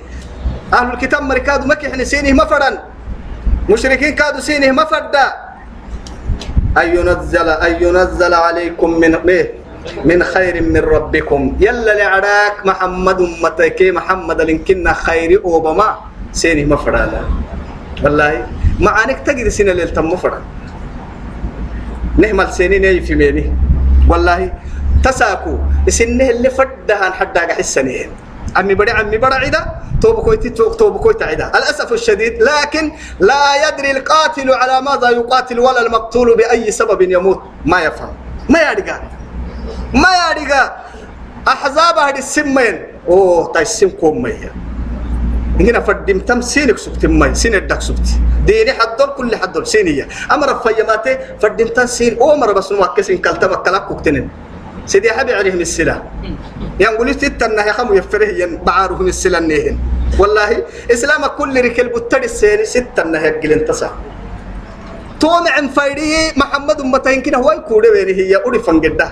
أهل الكتاب مركادوا مكي حنسيني مفرا مشركين كادوا سينه مفردا أن ينزل أن ينزل عليكم من من خير من ربكم يلا لعراك محمد أمتك محمد لنكنا خير أوبما سينه مفردا والله معانك تجد سنة ليلتم مفردا نهمل سنين في ميني والله تساكو سنه اللي فدها حدا حسنين عمي بدي عمي بدي عدا توب كويتي توب كويت عدا الأسف الشديد لكن لا يدري القاتل على ماذا يقاتل ولا المقتول بأي سبب يموت. ما يفهم. ما يدري ما يدري أحزاب هذه السمين أوه تايسم كوم ميا هنا فدم تم سينك سبت ماي سين الدك سبت. ديني حدول كل حدول. سينية أمر فيماتي فدم تم سين. أمر بس نوكسين كلتما كلاك كوكتنين سيدي حبي عليهم السلاح. ينقول ستة يا خمو يفره ين بعارهم السلاح نيهن والله إسلام كل ركل بتر ستة نهي قلن تسا توم عن فايدي محمد أمتين كده هو يكون وين هي أولي فنجدة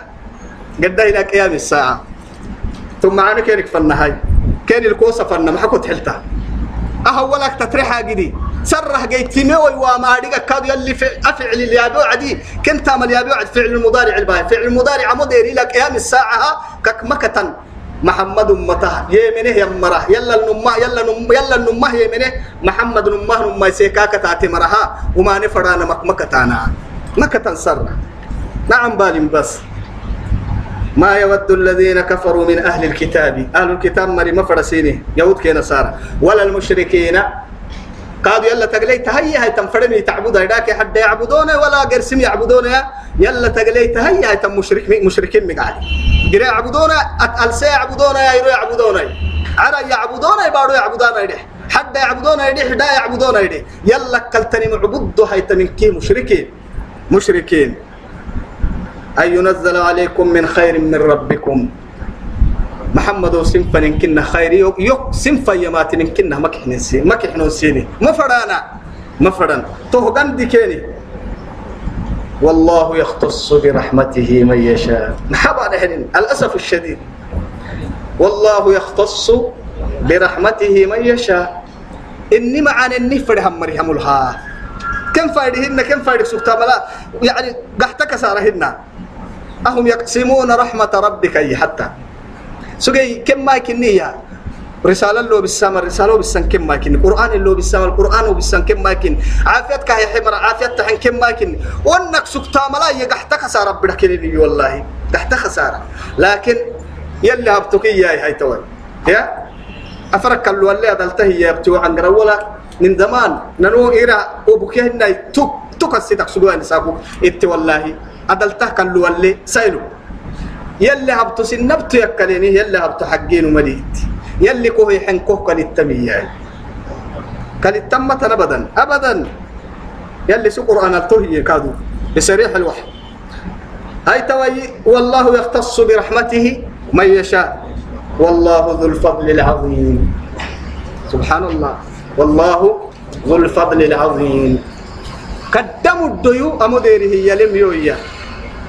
جدة إلى قيام الساعة. ثم معنا كيرك فنهاي كان الكوسة فن ما حكوت حلتا. أهولك تتريحها جدي سره جيت موي وما ديك كاد يلي أفعل اللي يبيع عدي. كنت عمل يبيع فعل المضارع الباي فعل المضارع مدير لك أيام الساعة كك مكتن. محمد أمته. يمنه يمره. يلا النمه يلا نم يلا النمه يمنه محمد نمه نمه سيكاك تاتي مرها. وما نفرانا مك مكتانا. مكتن سر نعم بالي بس. ما يود الذين كفروا من أهل الكتاب. أهل الكتاب مري مفرسيني يهود كي نصارى ولا المشركين. قالوا يلا تقلي تهيأ. هاي تنفرمي تعبد هيداك حد يعبدون ولا قرسم يعبدون. يلا تقلي تهيأ. هاي تم مشرك مشركين مقعد قرا يعبدون. ألسى يعبدون. يرو يعبدون. عرا يعبدون. يبارو يعبدون. يدي حد يعبدون. يدي حدا يعبدون. يدي يلا كلتني معبد هاي تمنكي مشركين. مشركين. أن ينزل عليكم من خير من ربكم. محمد سنفن كنا خير يو يو سنفا يماتن كنا ما كحنا سي ما كحنا سيني ما فرانا ما فران تهجن ديكيني والله يختص برحمته من يشاء. محبا نحن الأسف الشديد. والله يختص برحمته من يشاء. إني معانا إني فرهم مريم الها كم فايدهن كم فايدك سكتا يعني قحتك سارهن. أهم يقسمون رحمة ربك أي حتى. سجي كم ما كنية؟ رسالة لو بالسام رسالة بالسام كم ما كن. قرآن لو بالسام القرآن وبالسام كم ما كن. عافيتك يا حمر عافيتك حن كم ما كن. وأنك سكتا ملا يقحت خسارة كني والله. تحت خسارة لكن يلي هبتك يا هاي توي يا؟ أفرك اللي اللي أدلته يا بتوع عن ولا من زمان. ننو إيرا وبكيهنا تك تك السيدك سجوا نسابو إت والله. أدلته كلو اللي سايلو يلي هبتو سنبتو يكليني يلي هبتو حقين ومديت يلي كوهي حنكوه كان التمية كان التمة أبدا أبدا. يلي سو قرآن التوهي كادو بسريح الوحي. هاي توي والله يختص برحمته من يشاء. والله ذو الفضل العظيم. سبحان الله. والله ذو الفضل العظيم. قدموا الديو أمديره يلم يويا.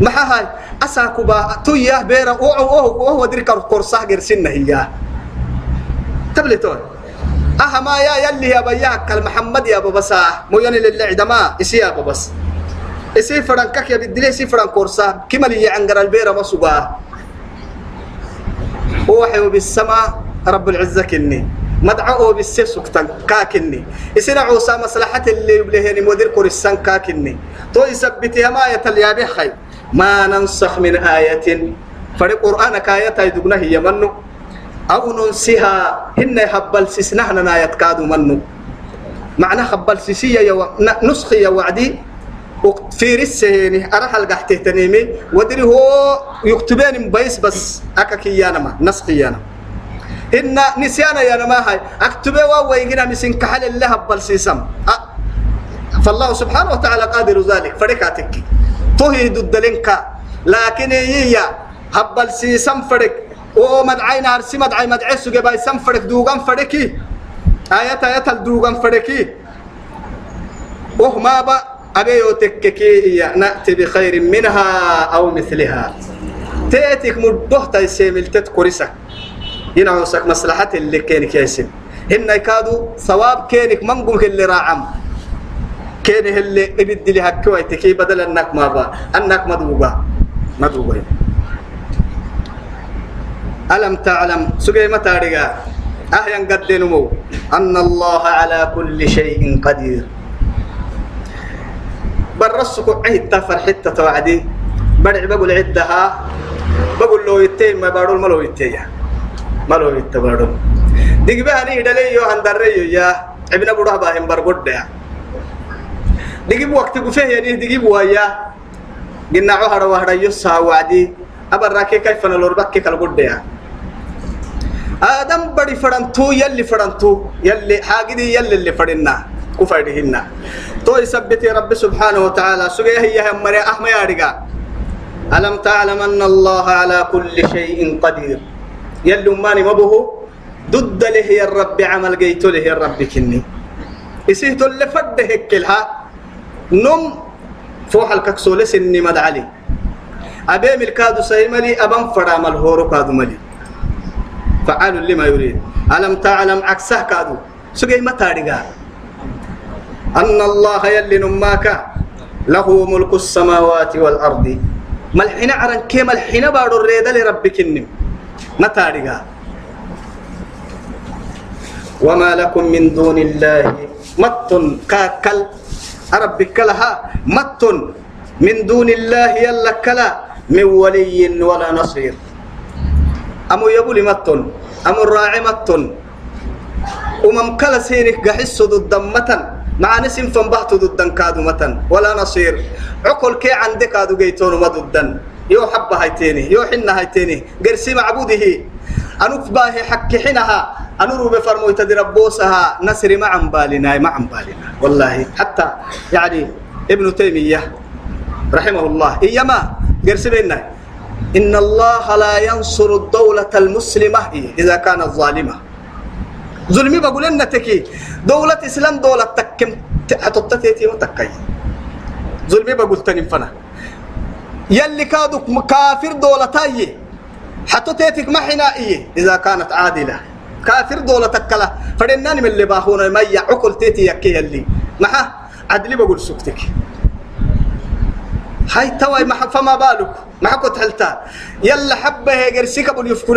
ما هاي أساكو با تويا بيرا أو أو أو وهو درك الكورسا غير سنة هي. تبلتون. أها ما يا يلي يا بياك محمد يا بابسا. مو يعني للعدما. إسي يا بابس. إسي فرنكك يا بدلي إسي فرن كورسا كما لي عنقر البيرا مسوبا وحي بالسماء رب العزة كني. مدعو بالسيف سكتن كاكني. إسنا عوسى مصلحة اللي يبلهني مدير كورسان كاكني. تو يثبتها ما يتليابي خير ما ننسخ من آية. فرق قرآن كآية يدقنا هي منه أو ننسها هن هبل سسنهنا نايت كادو منو؟ معنى هبل سسية يو... نسخي وعدي. في رسهيني أنا حلقة تهتنيمي ودري هو يكتبين بيس بس. أكاكي يانما نسخي يانما إن نسيانا يا ما هاي. أكتبه ويجينا مسين كحل الله هبل سيسم. فالله سبحانه وتعالى قادر ذلك. فريقاتك تهيد الدلنكا. لكن هي هبل سيسم فريق ومدعينا هرسي مدعي مدعي سوغي باي سم فريق دوغان فريقي آيات آيات الدوغان فريقي وهما با. أبيو تككي نأتي بخير منها أو مثلها. تأتيك مدوه تيسيمل تتكوريسك ينعوسك مصلحة اللي كينك ياسم إن يكادوا ثواب كينك منقوم اللي راعم. كينه اللي ابد لي هكويتك بدل انك ما با. انك مدوبا مدوبا ألم تعلم؟ سجي متى رجع أهيا قد نمو أن الله على كل شيء قدير. برسك عيد تفر حتة توعدي. برع بقول عدها. بقول له يتين ما بارول ما له يتين ما له يتبارول. دق بها ني دليو عن دريو يا. ابن أبو رهبة هم برغد دقيب وقت قفيه يعني دقيب ويا قلنا عهر وهر يسها وعدي أبراك كيف نلوربك القد يا آدم بدي فرنتو يلي فرنتو يلي حاجدي يلي اللي فرنا كفرهن تو يثبت رب سبحانه وتعالى سجيه هي هم مري أحمى يارجع ألم تعلم أن الله على كل شيء قدير يلي ماني مبه ضد له يا الرب عمل جيت له يا الرب كني يسيت اللي فد هكلها نم فوح الككسولة سني مد علي. أبي ملكادو سيملي أبن فرام الهورو كادو ملي. فعال لما يريد. ألم تعلم عكسه كادو؟ سجي متى أن الله يلي نماك. له ملك السماوات والأرض. ملحنا عرن كي ملحنا بارو الريدة لربك النم. متى وما لكم من دون الله مت كاكل أربك لها مت من دون الله يلا كلا من ولي ولا نصير. أمو يبولي مت أمو الراعي مت ومم كلا سينك قحس ضد متن مع نسم فنبهت ضد كادو متن ولا نصير. عقل كي عندك كادو جيتون مضدن يو حب هايتيني يو حنا هايتيني قرسي معبوده. أنوك باهي حك حينها أنورو بفرمو تدربوسها نسر ما عم بالنا ما عم بالنا. والله حتى يعني ابن تيمية رحمه الله إيما قرسي بينا إن الله لا ينصر الدولة المسلمة إذا كانت ظالمة ظلمي بقول لنا تكي دولة إسلام دولة تكم حتطتيتي وتكي ظلمي بقول تنفنا يلي كادو كافر دولة تايي حتى تيتك ما إذا كانت عادلة. كافر دولة تكلا. فدناني من اللي باهونا ما يعقل تيتي يكي اللي محا؟ عدلي بقول سكتك. هاي توي ما فما بالك. ما كنت حلتا. يلا حبة هيجر سيكب يفكر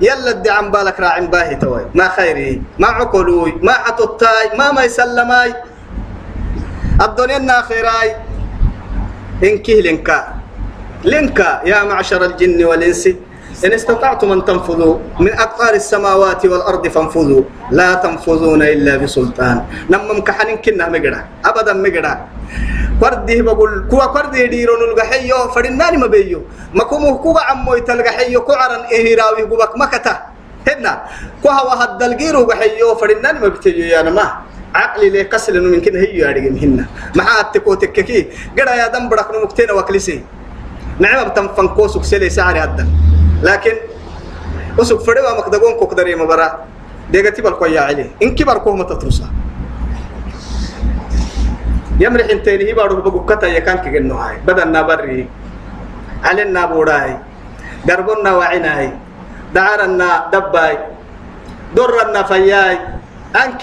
يلا ادي عن بالك راعي باهي توي. ما خيري. ما عقلوي. ما حتوتاي ما ما يسلماي. الدنيا الناخراي. إنكي لنكا. لنكا يا معشر الجن والإنس. إن استطعتم أن تنفذوا من أقطار السماوات والأرض فانفذوا. لا تنفذون إلا بسلطان. نمم كحنين كنا مقرأ. أبدا مقرأ. قرده بقول كوا قرده ديرون الغحيو فدناني مبيو مكومو كوا عمو يتلغحيو كعرن إهراوي قبك مكتا. هنا كوا هو هد الجيرو غحيو فدناني مبتيو يا نما. عقلي لي كسل من كنا هيو أرجم هنا. مع التكو تككي. قرأ يا دم برك نمكتين وكلسي نعم بتنفنكوسك سلي سعري هذا لكن أسوق فريوا مقدقون كوكدري مبارا ديغتي بالكويا عليه إن كبر كوه متترسا يمرح انتين هي بارو بقوكتا يكان كجنو هاي. بدنا بري علينا بوراي دربنا وعناي دعرنا دباي. درنا فياي. أنك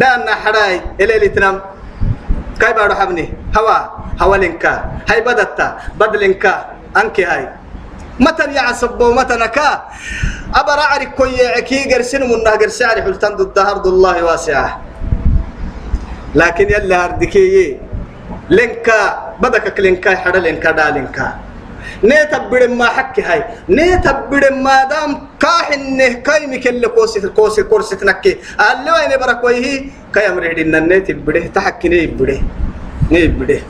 دانا حراي. إلى تنام كاي بارو حبني. هوا. هوا لنكا. هاي بدتا. بدلنكا. أنك هاي. متن يعصب متن كا. أبرا عرك كوي عكي قرسن من نهر سعر حلتان ضد أرض الله واسعة. لكن يلا هردكي لنكا بدك لنكا حدا لنكا دا لنكا نتبر ما حك هاي. نتبر ما دام كاحنه كاي مكل كوسي كوسي كورسي تنكي اللي وين برك ويه كاي أمر دين نت بده تحكي ني بده ني بده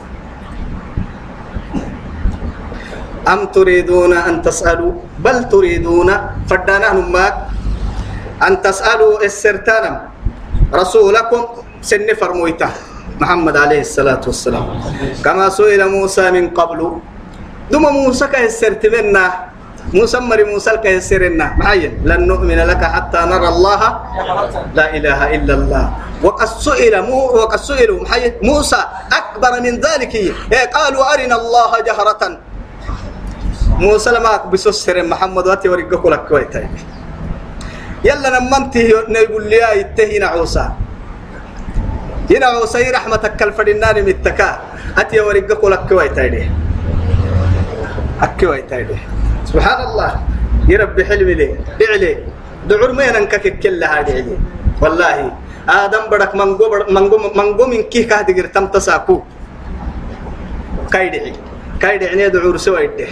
أم تريدون أن تسألوا؟ بل تريدون فدانا هماك أن تسألوا السرتانم. رسولكم سن فرمويته محمد عليه الصلاة والسلام. كما سئل موسى من قبل. دم موسى كهسرت منا. موسى مري موسى كهسرنا معين لن نؤمن لك حتى نرى الله. لا إله إلا الله. وقد سئل مو وقد سئلوا. موسى أكبر من ذلك. قالوا أرنا الله جهرة. موسى لما بسوسر محمد واتي ورقك لك كويتاي يلا نمنتي نقول لي يتهينا عوسى. هنا عوسى رحمتك الفرنان متكا أتي ورقك لك كويتاي أكويتاي سبحان الله يربي حلمي لي. دعلي دعور ما ينكك كلها دعلي والله. آدم بدك منقو منقو منقو من كي كهدي تم تساكو كايدعي. كايدعي دعور سوى يده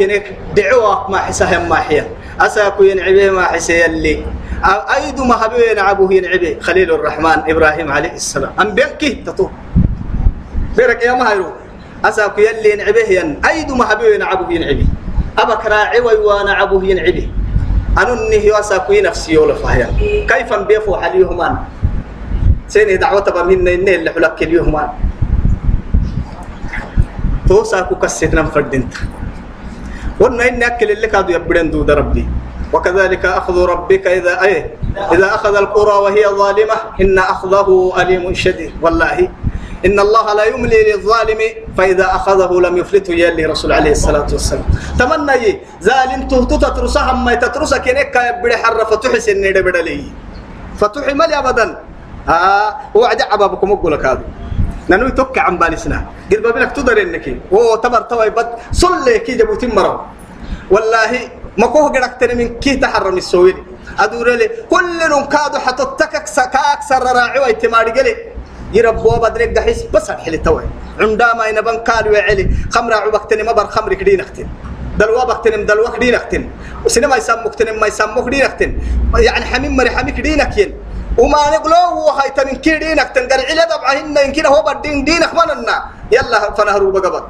ينك دعوة ما حسها ما حيا. أساكو ينعبه ما حسي اللي أيد ما هبه ينعبه ينعبه خليل الرحمن إبراهيم عليه السلام. أم بيكي تطو بيرك يا مهيرو. أساكو يلي ينعبه ين أيد ما هبه ينعبه ينعبه أبك راعي وأنا عبه ينعبه أنا إني أساكو نفسي يولا فهيا كيف بيفو حليهمان؟ سيني دعوة بمهن إني اللي حلك اليهمان. تو ساكو كسيتنا فردنت قلنا إن أكل اللي كادوا يبدن دود ربي. وكذلك أخذ ربك إذا أيه إذا أخذ القرى وهي ظالمة إن أخذه أليم شديد. والله إن الله لا يملي للظالم فإذا أخذه لم يفلته يلي رسول عليه الصلاة والسلام. تمنى ظالم تهتو تترسها ما تترسها كنك يبدي حر فتحس النيد بدلي فتحي ملي أبدا. آه وعد عبابكم أقول لك هذا. نانو يتوقع عن بالسنا. قد بابنك تدر إنك. هو تبر توي بد صلي كي جبوتين مرو والله ما كوه قدك من كي تحرم السويد ادور لي كل كادو حتى تكك سكاكسر راعي ويتماري قلي. يربوا بدرك دحيس بس الحل توي. عندما ينبن يا علي. خمر عبكتني ما بر خمر كدين اختن دلوا بكتنم دلوا كدين اختن وسينما يسموك تنم ما يسموك دين اختن يعني حميم مري حمي كدين اكين وما نقولوا هاي تمن كي دينك تنقل علا دبعهن يمكن هو بدين دينك مننا. يلا فنهروا بقبض.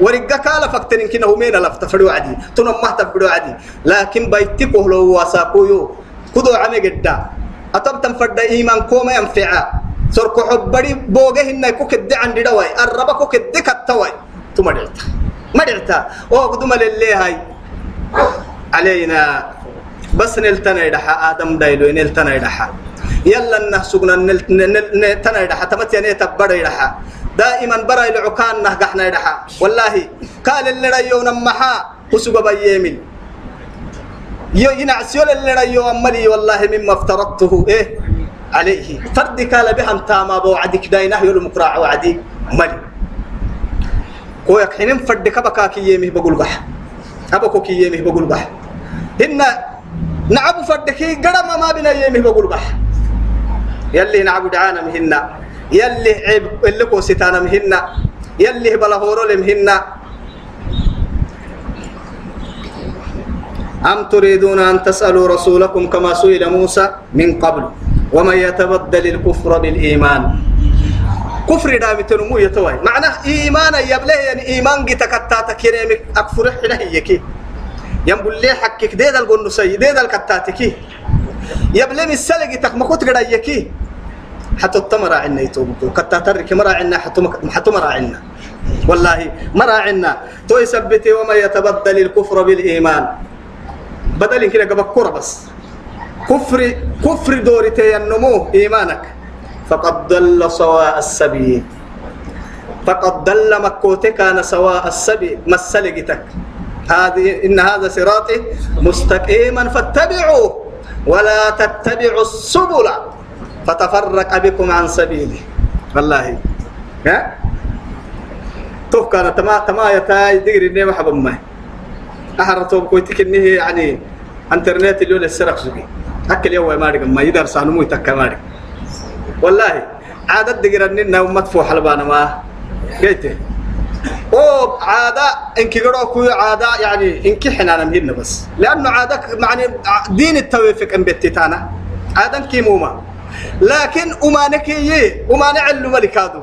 ورقا كالا فكتن يمكن هو مين لفت فدو عدي. تنم ما تفدو عدي. لكن بيتكو لو واساقويو كدو عمي قدا. أتب تنفد إيمان كوما ينفعا سركو حبري بوغه هنا كو كد عن دواي الربا كو كد كتواي. ثم دعتا ما دعتا أو قدوم لله هاي. علينا. بس نلتنا يدحا آدم دايلو نلتنا يدحا يلا نهسقنا نلتنا يدحا تمت يعني تبرا يدحا. دائما برا العكان نهقحنا يدحا. والله قال اللي رأيو نمحا وسوق بيامل يو ينعسيول اللي رأيو أملي والله مما افترضته إيه؟ عليه. فرد قال بهم تاما بوعدك داينه يلو مقراع وعدي ملي. كويك حينين فرد كبكا كي يمه بقول بح. أبكو كي يمه بقول بح. إن نعبو فرد كي قرم ما بنا يمه بقول بح. يلي نعبو دعانا مهنا يلي عيب اللي كو ستانا مهنا يلي بلا هورو لمهنا أم تريدون أن تسألوا رسولكم كما سئل موسى من قبل؟ ومن يتبدل الكفر بالإيمان؟ كفر دام تنمو يتوي معناه إيمان يبله يعني إيمان جتكتات كريمك أكفر حنا هيك ينبل لي حكك ديد القنو سي ديد الكتاتك يبله السلق قد يكي حتى التمر عنا يتوبكو كتاترك مرا عنا حتى مرا عنا. والله مرا عنا. تو يثبتي ومن يتبدل الكفر بالإيمان. بدل كده قبل بس. كفر كفر دورتي النمو إيمانك. فقد ضل سواء السبيل. فقد ضل مكوتك كان سواء السبيل. مسلقتك هذه إن هذا صراطي مستقيما فاتبعوه. ولا تتبعوا السبل. فتفرق بكم عن سبيله والله. ها؟ توف تما تما يتاي ديري نيم حبب ما أحرتهم كويتك يعني انترنت اللي ولا السرق سوقي أكل يوم ما رجع ما عنه مو يتكلم والله. عادة دقيرة إننا مدفوع حلبانا ما. قلت. أو عادة. انك قرأ عادة يعني انك حنا نمهن بس. لأنه عادة معني دين التوفيق إن بتتانا عادة كيموما لكن أمانك يي أمان علو ملكادو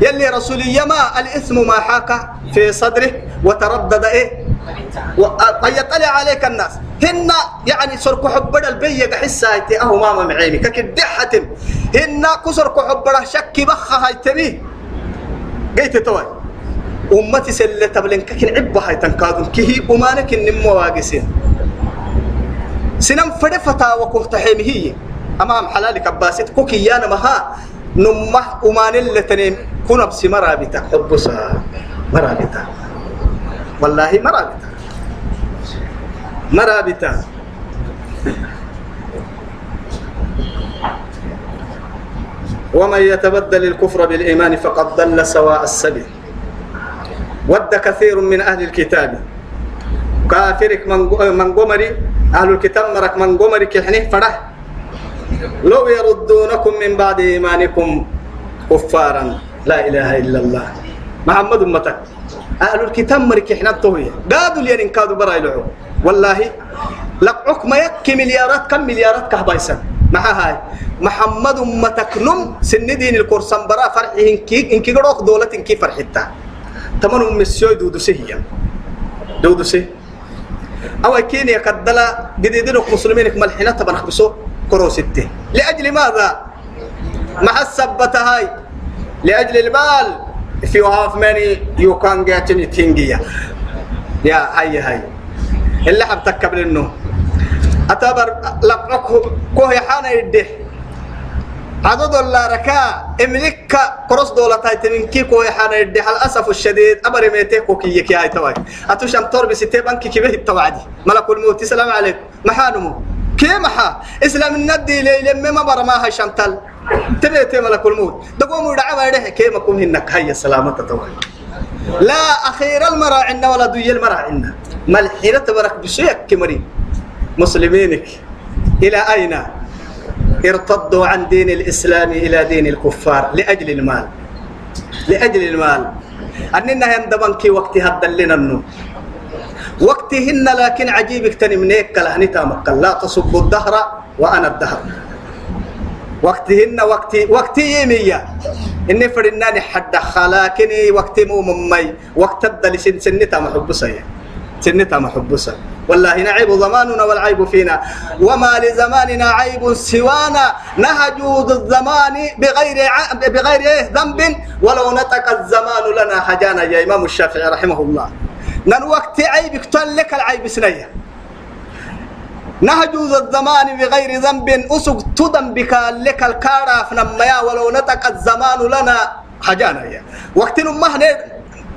يلي رسولي يما الإثم ما حاك في صدره وتردد إيه؟ ويطلع عليك الناس. هن يعني سرق حبر البي حسا هايتي. أهو ماما معيني ككدحة هن كسرق حبر شك بخ هايتمي قيت توي. أمتي سلة تبلن ككن عبها هايتن كادون. كهي أمانك النمو واقسين سنم فدي فتاوى كفتحيمي هي. أمام حلالك أباسيت كوكي يانا مها نمه أمان اللي تنين كنا بسي مرابطة. حبسها مرابطة. والله مرابطة. مرابطة. ومن يتبدل الكفر بالإيمان فقد ضل سواء السبيل. ود كثير من أهل الكتاب. كافرك من من قمري. أهل الكتاب مرك من قمري كحنه فرح. لو يردونكم من بعد إيمانكم كفارا لا إله إلا الله. محمد أمتك. أهل الكتاب مرك إحنا الطوية قادوا لين كادوا برا يلعو والله لقعك ما يك مليارات كم مليارات كهبايسن مع هاي. محمد أمتك نم سن دين الكورسان برا فرح إنكي إنكي قروك دولة إنكي فرحتا تمن أم السيوي دودو سهيا دودو سه أو كين يكدلا جديدين مسلمين ملحنا تبنخ بسو. كرو ستة. لأجل ماذا؟ مع السبة هاي. لأجل المال. If you have many you can get anything يا هاي هاي. اللي حبتك قبل النوم أتبر لقعك كوه حانا يده عدد الله ركا املك كروس دولة تايتمين كي كوه حانا يده الأسف الشديد. أبر ميتك وكي يكي هاي تواي. أتوش أم تور بستي بانكي كي به التوعدي ملك الموت. السلام عليكم. محانمو. كي محا إسلام الندي ليلة ما برما هاي شمتل تبي تي ملك الموت دقوم دعوا يده كي ما كون هنك هاي السلامة تواي لا أخير المرا عنا ولا دوي المرا عنا ملحينة تبرك بشيك كمري. مسلمينك إلى أين؟ ارتدوا عن دين الإسلام إلى دين الكفار لأجل المال. لأجل المال. أننا يندبن كي وقت هدلنا النو وقتهن لكن عجيبك تنمنيك كلهني تامك لا تصبوا الدهر وأنا الدهر. وقتهن وقت وقت يمية. إني فرناني حد خلاكني وقت مو ممي. وقت الدل سن سنتا محب سيا سنتا محب سيا والله نعيب زماننا والعيب فينا. وما لزماننا عيب سوانا. نهجود الزمان بغير ع... بغير إيه ذنب. ولو نطق الزمان لنا حجانا. يا إمام الشافعي رحمه الله. نن وقت عيبك لك العيب سنية. نهجوز الزمان بغير ذنب أسق تدم بك لك الكارا فنما ولو نطق الزمان لنا. حجانا يا. وقت نمه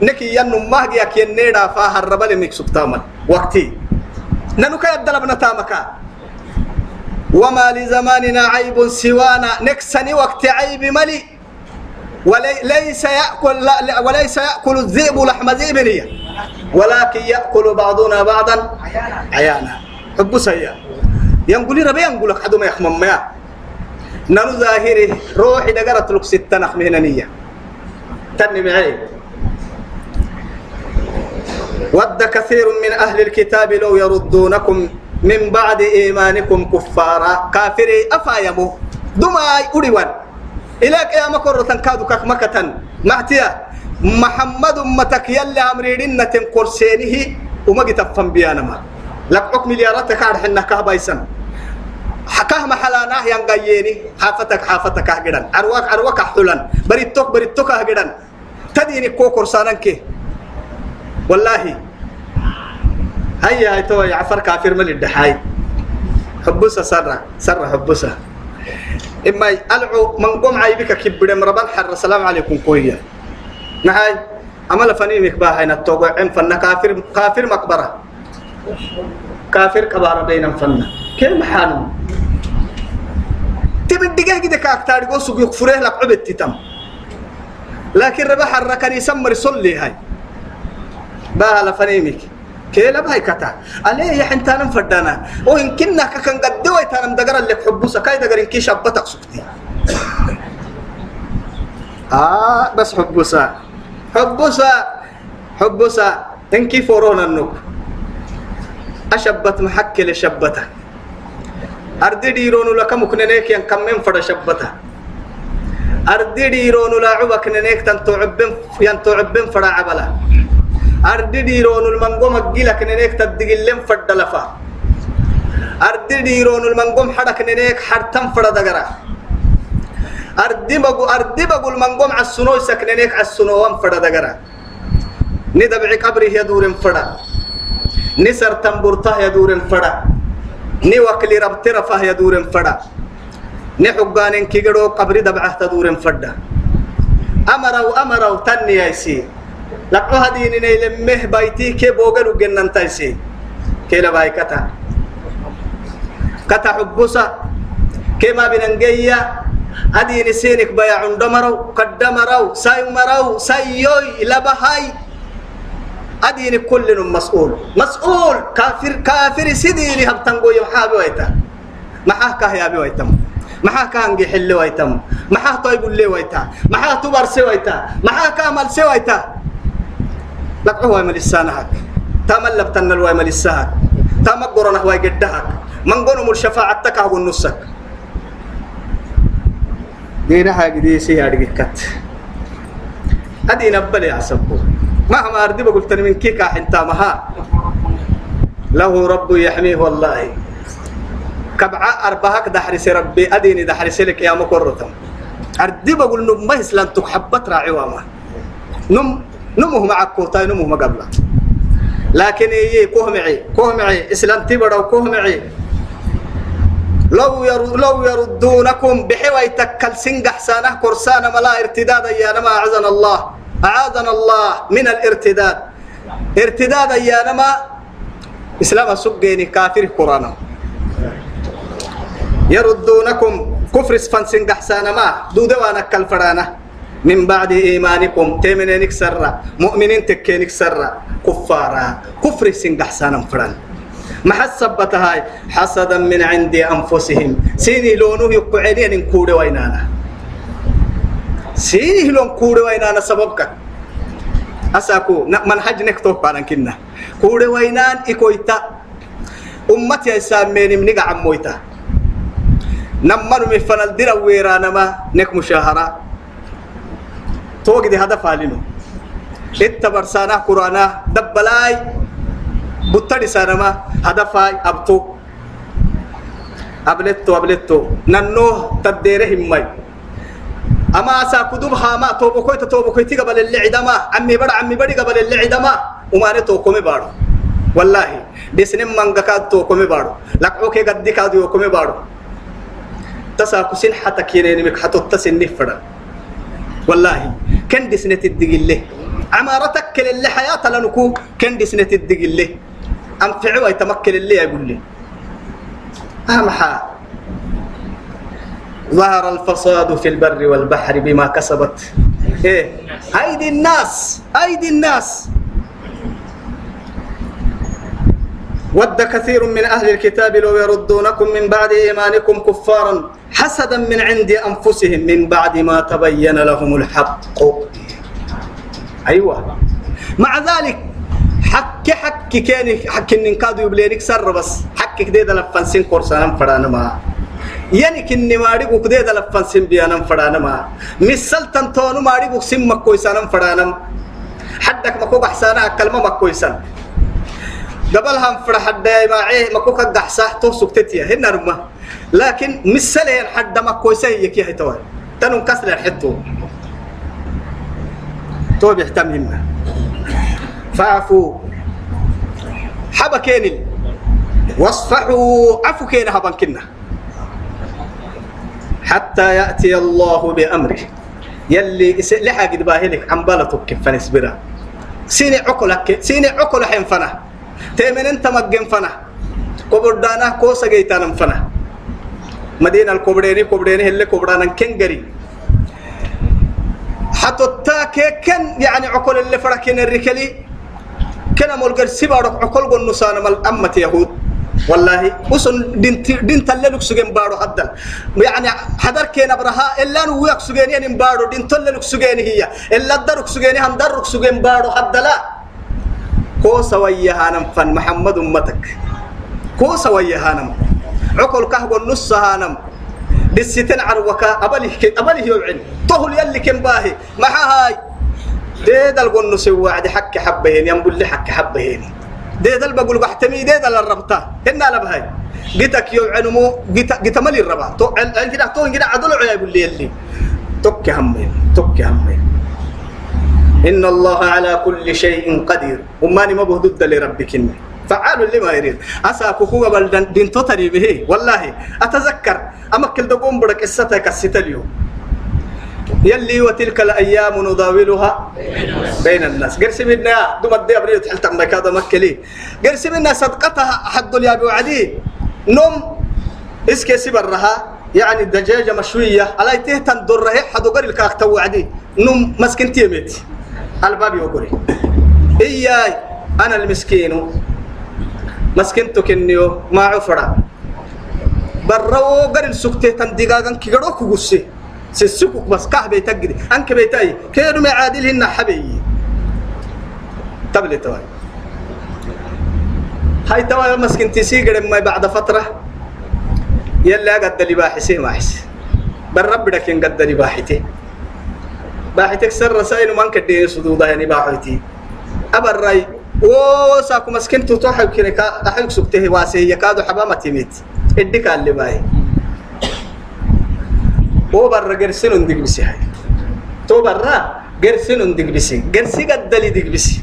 نكي ين نمه يا كي نيدا فاهر ربل ميك سبتامل وقتي. ننك يبدل ابن تامكا وما لزماننا عيب سوانا. نكسني وقت عيب ملي. وليس يأكل لا وليس يأكل الذئب لحم ذئب ولكن يأكل بعضنا بعضا عيانا. حب سيا ينقولي ربي ينقول لك ما يخمم ما نانو ظاهري روحي دقرت لك ستة نخمة نية. تني معي. ود كثير من أهل الكتاب لو يردونكم من بعد إيمانكم كفارا. كافري أفايمو. دماي أريوان إلىك يا مكرة كادو كك مكة معتيا محمد متك يلي أمريدين نتن قرسينه وما جتفهم بيانما لك حكم مليارات كار حنا كهبايسن. حكاه محلانا ينقيني حافتك حافتك هجدان أرواك أرواك حلان بريتوك بريتوك هجدان تديني كوكور سانك والله. هيا هاي توي عفر كافر من الدحاي. حبوسة سرة. سرة حبوسة. إما ألعو من قوم عيبك كبر مربان حر السلام عليكم كويا نهاي. أما لفنيمك باهي نتوقع عم فن كافر كافر مقبرة. كافر كبار بين فن. كيف حالهم؟ تبي الدقيقة كده كاكتاري قوسو يكفره لك عبد تتم. لكن ربح الركني سمر صلي هاي. باها لفنيمك كيلا باي كتا عليه يا حنتان فدانا وإن كنا كان قد دوي تانم دقر لك حبوسا كاي دقر إن كيش أبتك سكتي آه بس حبوسا حبوسا حبسا إنكي فورونا النوك أشبت محكل شبته أردي ديرون لك مكننيك ين كم من فرد شبته أردي ديرون لا عبك ننيك تنتعبن ينتعبن فرد عبلا. أردي ديرون المنقوم أجيلك ننيك تدقلن فرد لفا. أردي ديرون المنقوم حرك ننيك حرتم فرد دقرا. أردي بقو أردي بقو المنقوم عالسنو سكننيك عالسنو وان فرد دقرا. ندبعي قبره يدور فرد. نسر تنبرته يدور فرد. ني وكلي ربت رفاه يدور فرد. ني حقان كيغدو قبري دبعه تدور فرد. أمروا أمروا تني يسي لقو هديني نيلمه بايتي كي بوغلو جنن تايسي كيلا باي كتا كتا حبوسا كما بننجيا هديني سينك بايا عندمرو قدمرو سايمرو سايوي لبهاي أديني كل مسؤول مسؤول كافر كافر سيديني هبتنقو يحابي ويتا محاه كهيا بي ويتم محاه كانجي حل ويتم محاه طيب اللي ويتا محاه تبر سويتا محاه كامل سويتا لك هو يمل السانهك تامل لبتن الوي مل الساهك تامل قرنه هو يقدهك من قنم الشفاعة تكه والنسك دينا حاجة دي سيادة كت أدينا بلي عصبه مهما أردي بقول من كيكا حنتا مها له رب يحميه والله. كبعة أربعك دحرس ربي. أديني دحرس لك يا مكرتم أردي بقول نم ما إسلام تحبت راعي وما نم نمه معك كوتاي نمه ما قبله. لكن إيه كوه معي كوه معي. إسلام تبرا وكوه معي. لو يرد لو يردونكم بحوي تكل سنجح سانه كرسانه ملا ارتداد يا نما أعزنا الله. أعاذنا الله من الارتداد. ارتداد يا نما إسلام سجيني كافر قرآن يردونكم كفر فانسن قحسان ما. دودوانا كالفرانة من بعد إيمانكم تيمنينك سرة مؤمنين تكينك سرة كفارا كفر سن قحسان فران ما حسبت هاي حسدا من عند أنفسهم. سيني لونه يقعدين كود وينانا. سيني لون كود وينانا سببك. أساكو منهج نكتوب بارن كنا. كود وينان إكويتا أمتي يسامين من عمويتا نمر من فنال دير نك مشاهرة. توقدي هدف علينو اتبر سانا قرانا دبلاي بطري سانا ما هدفاي أبتو. أبلتو أبلتو. ننو تديره همي أما أسا كدوب هاما توبو كويتا توبو كويتي قبل اللي عدما عمي بڑا عمي بڑي قبل اللي عدما وماني توكمي بارو والله دسنم من قكاد توكمي بارو لقعوكي قد كادو يوكمي بارو تساكو سن حتى كينين مك والله كن دسنة الدقلة عمارتك كل اللي حياة لنكو كن دسنة الدقلة أم فعوا يتمكن اللي يقول لي أهم ظهر الفساد في البر والبحر بما كسبت. إيه؟ أيدي الناس أيدي الناس. ود كثير من أهل الكتاب لو يردونكم من بعد إيمانكم كفارا حسدا من عند أنفسهم من بعد ما تبين لهم الحق. أيوة. مع ذلك حك حك كان حك إن كادوا يبلينك سر بس. حك كده لفن سين كورسان فرانا ما. يعني كن ماري بوك ده لفن سين بيانا فرانا ما. مثل تنتونو ماري بوك سين مكويسان فرانا حدك مكو بحسانا كلمة مكويسان قبل هم فرح معيه ما كوكا دحسة تو سكتتيا هنا رما لكن مثلين حد ما كويسي يكي هي توي تنو كسر الحتو تو بيهتم هنا. فاعفوا حبكين واصفحوا عفو كين هبن كنا. حتى يأتي الله بأمره. يلي لحق دباهلك عن بلتك فنسبرا سيني عقلك سيني عقل حين فنا تيمن انت مجن فنا كبردانا كوسا جيتانا فنا مدينة الكبريني كبريني اللي كبرانا كنجري حتى تاك كن يعني عقل اللي فركين الركلي كنا مولقر سبارك عقل قنصانا مال أمة يهود والله وصل دين دين تللك سجن بارو حدا يعني حدر كينا برها إلا نويك سجن يعني بارو دين تللك سجن هي إلا درك سجن هم درك سجن بارو حدا لا كوسا ويهانم فن محمد أمتك كوسا ويهانم عقل كهو النص هانم دستن عروكا أبله أبله يوعن طهل يلي كم باهي ما هاي ديد القنو سوى عدي حك حبهين ينبل حك حبهين ديد البقول بحتمي ديد الربطة هنا لبهاي جيتك يوعن مو جيت جيت مالي الربا تو أنا كده تو كده عدل يقول لي يلي توك همين توك همين إن الله على كل شيء قدير. وماني ما بهدد لربك إني. فعال لما يريد. أساك هو بلدن دين تطري به. والله أتذكر. أما كل دقوم بدك إستك اليوم. يلي وتلك الأيام نداولها بين الناس. قرس منا دوم الدي أبريد تحلت عمك هذا مكلي. قرس منا صدقتها حد يا بوعدي نوم إسكي سبرها. يعني الدجاجة مشوية. على تهتن درها. حدو قري الكاك توعدي. نوم مسكن تيمت الباب يقولي إياي أنا المسكين. مسكنتك إنيو ما عفرا. برو قري السكتة تندقاقا كيقرو كوكسي سسكو بس كه بيتك أنك بيتاي كيرو ما عادل هنا حبي. تبلي توي هاي توي مسكن تسيقر ما بعد فترة. يلا قد اللي باحسي ما حس بالرب لكن قد اللي باحتي باحتك سر رسائل من كدين صدودا يعني باحتي أبر راي oo saaku maskintu to xawkine ka xawk sugtay waase yakado xabama timit idika alle bay oo barra gersinun digbisi hay to barra gersinun digbisi gersi gaddali digbisi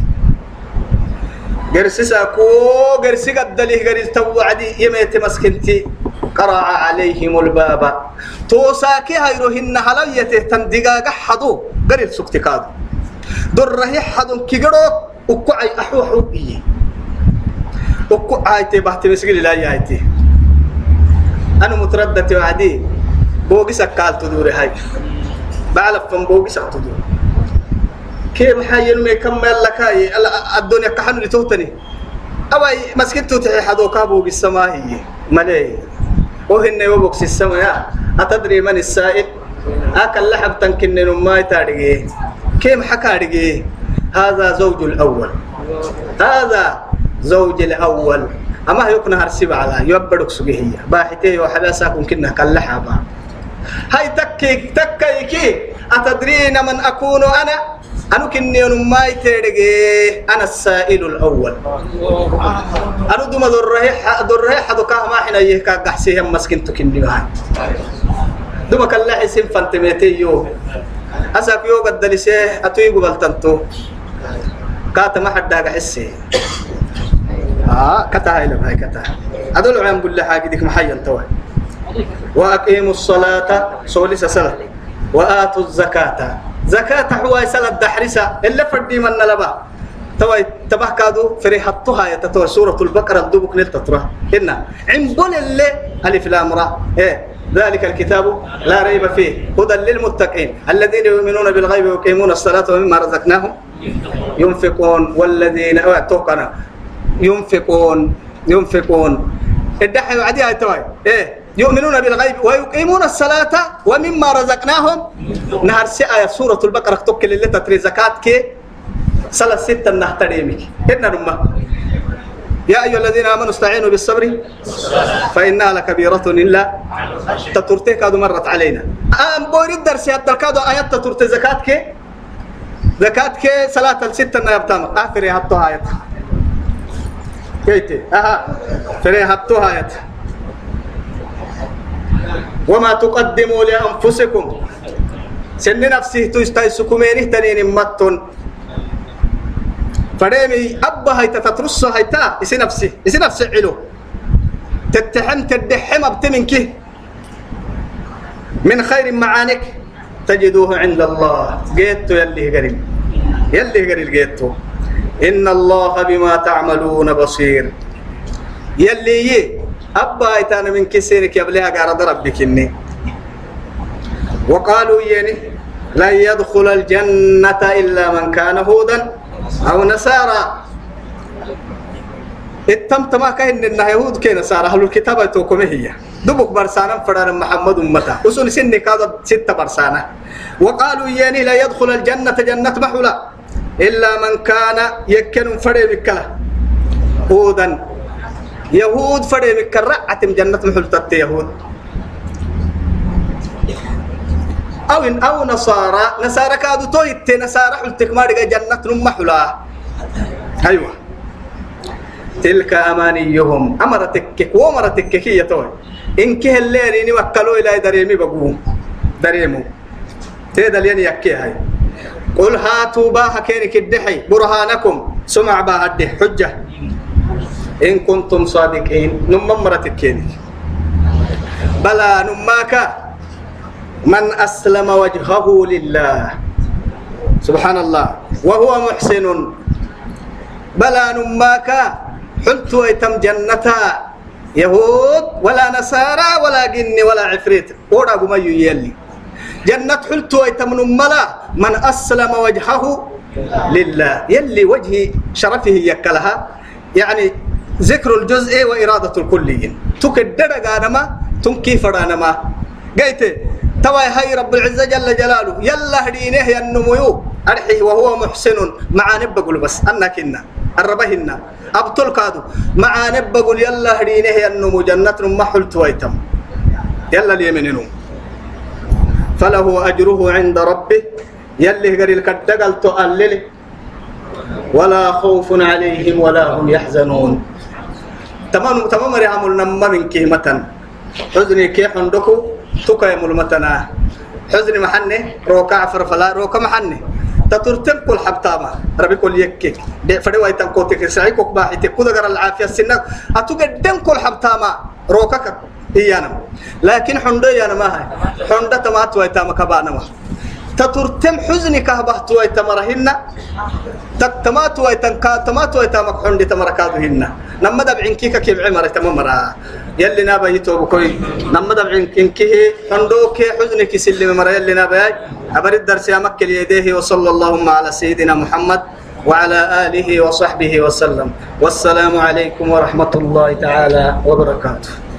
gersi saaku gersi gaddali garis tawadi yemete maskinti قرع عليهم الباب تو ساكي هيرو هن هليته تندقاق حدو قريل سكتكاد دره حدو كيقرو وكعي أحوح إيه وكعي تبحت مسجل لا يأتي أنا متردد وعدي بوقي سكال تدور هاي. بعلف فم بوقي سك تدور. كيف حيين ما يكمل لك هاي. الدنيا كحن لتوتني. أباي مسكت تحي حدوكا بوقي السماء هي ملي. وهن يوبكس السماء أتدري من السائل؟ أكل لحب تنكن ما يتارجي كيف حكارجي هذا زوج الأول. هذا زوج الأول. أما يكون هرسب على يبرك سجيه باحته وحباسكم كنا كاللحابا. هاي تكي تكيكي. أتدرين من أكون أنا؟ أنا كني ما يترجع أنا السائل الأول. أنا دوما درره درره حدو كه ما حنا يهكا قحسيه مسكين تكني هاي دوما كلا حسين فانتميتي يو. أساك يو قد لسه أتوي قبل تنتو كاتا ما حد داق حسي. آه كتا هاي لم هاي كتا. أدل عم بقول حاجة ديك محيا توي. وأقيموا الصلاة سوليس صلاة وآتوا الزكاة. زكاة حواي سلة دحرسة إلا فردي من نلبا. توي تبه كادو فريحتها يتتوى سورة البقرة الدبك نلتطرة إن عمبول اللي ألف لام را. إيه. ذلك الكتاب لا ريب فيه. هدى للمتقين. الذين يؤمنون بالغيب ويقيمون الصلاة ومما رزقناهم ينفقون. والذين توقنا ينفقون. ينفقون. الدحي وعديها توي إيه. يؤمنون بالغيب ويقيمون الصلاة ومما رزقناهم. نهر سئة سورة البقرة تكل اللي تتري زكاة كي. صلاة ستة نهتريمك إن رمى. يا أيها الذين آمنوا استعينوا بالصبر فإنها لكبيرة إلا تترتي كادو مرت علينا. أم بوري الدرس يا كادو آيات تترتي. زكاة كي؟ صلاة الستة نيبتام آخر يهبتو آيات. كيتي؟ أها فري هبتو آيات. وما تقدموا لأنفسكم. سن نفسه تستيسكم إنه تنين متن فريمي أبا تترص هاي تا إسي نفسي إسي نفسي علو. تتحم تدحم أبتمنك. من خير معانك تجدوه عند الله. جيتو يلي قريب. يلي قريب جيتو. إن الله بما تعملون بصير. يلي يه أبا إتانا من كسينك يبليها قارد ربك إني. وقالوا يني لن يدخل الجنة إلا من كان هودا. أو نصارى. التم تما كاين إن يهود كي نصارى. أهل الكتاب توكم هي. دبك برسانا فرار محمد أمتا. وصل سن كذا ستة برسانا. وقالوا يني لا يدخل الجنة جنة محولا. إلا من كان يكن فري بكلا هودا. يهود فريم كرعة جنة محلتة يهود أو إن أو نصارى. نصارى كادو تويت نصارى حلتك ما جنة محلا أيوة. تلك أمانيهم. أمرتك ومرتك كي يتوي إن كه الليل إني وكلوا إلى دريمي بقوم. دريمو. تيدا لين يكي هاي. قل هاتوا باها كينك الدحي برهانكم. سمع باها الدح حجة. إن كنتم صادقين. نم مرتك كينك بلى نماك. من أسلم وجهه لله. سبحان الله وهو محسن. بلى نماك حلت ويتم جنتا يهود ولا نصارى ولا جن ولا عفريت. ورا ما يلي. جنة حلت ويتم نملا من أسلم وجهه لله. يلي وجهي شرفه يكلها. يعني ذكر الجزء وإرادة الكلي تكدر ما تنكي فرانما قيت توا هاي رب العزة جل جلاله. يلا هدينه ينمو أرحيه وهو محسن. مع نبقل بس. أنك إنا الربهن أبطل كادو. مع نبقل يلا هدينه ينمو. جنة محل تويتم يلا اليمنينو فله أجره عند ربه. يلي قري الكدقل تؤلل ولا خوف عليهم ولا هم يحزنون. تمام تمام ريعمل نما من كيمة حزني كيف عندكم تكا يمل متنا حزني محنة روكا عفر فلا روكا محنة. تترتم كل حبتاما ربي كل يكي. فدي وايتم كوتك سعيكوك باحي تكودا غير العافية السنة. أتوقع كل حبتاما روكا إيانا. لكن حندو إيانا ما هي حندو تمات وايتام كبانا ما تترتم حزنك هبهت وايتام رهن تتمات وايتام كا تمات وايتام حندو تمركادهن نما دبعين كيكا كيف عمر تممرا. يلي نابا يتوب كوي. نما دبعين كيكي حندو كي حزنك سلم مرا يلي نابا أبر الدرس يا مكة يديه وصلى اللهم على سيدنا محمد وعلى آله وصحبه وسلم. والسلام عليكم ورحمة الله تعالى وبركاته.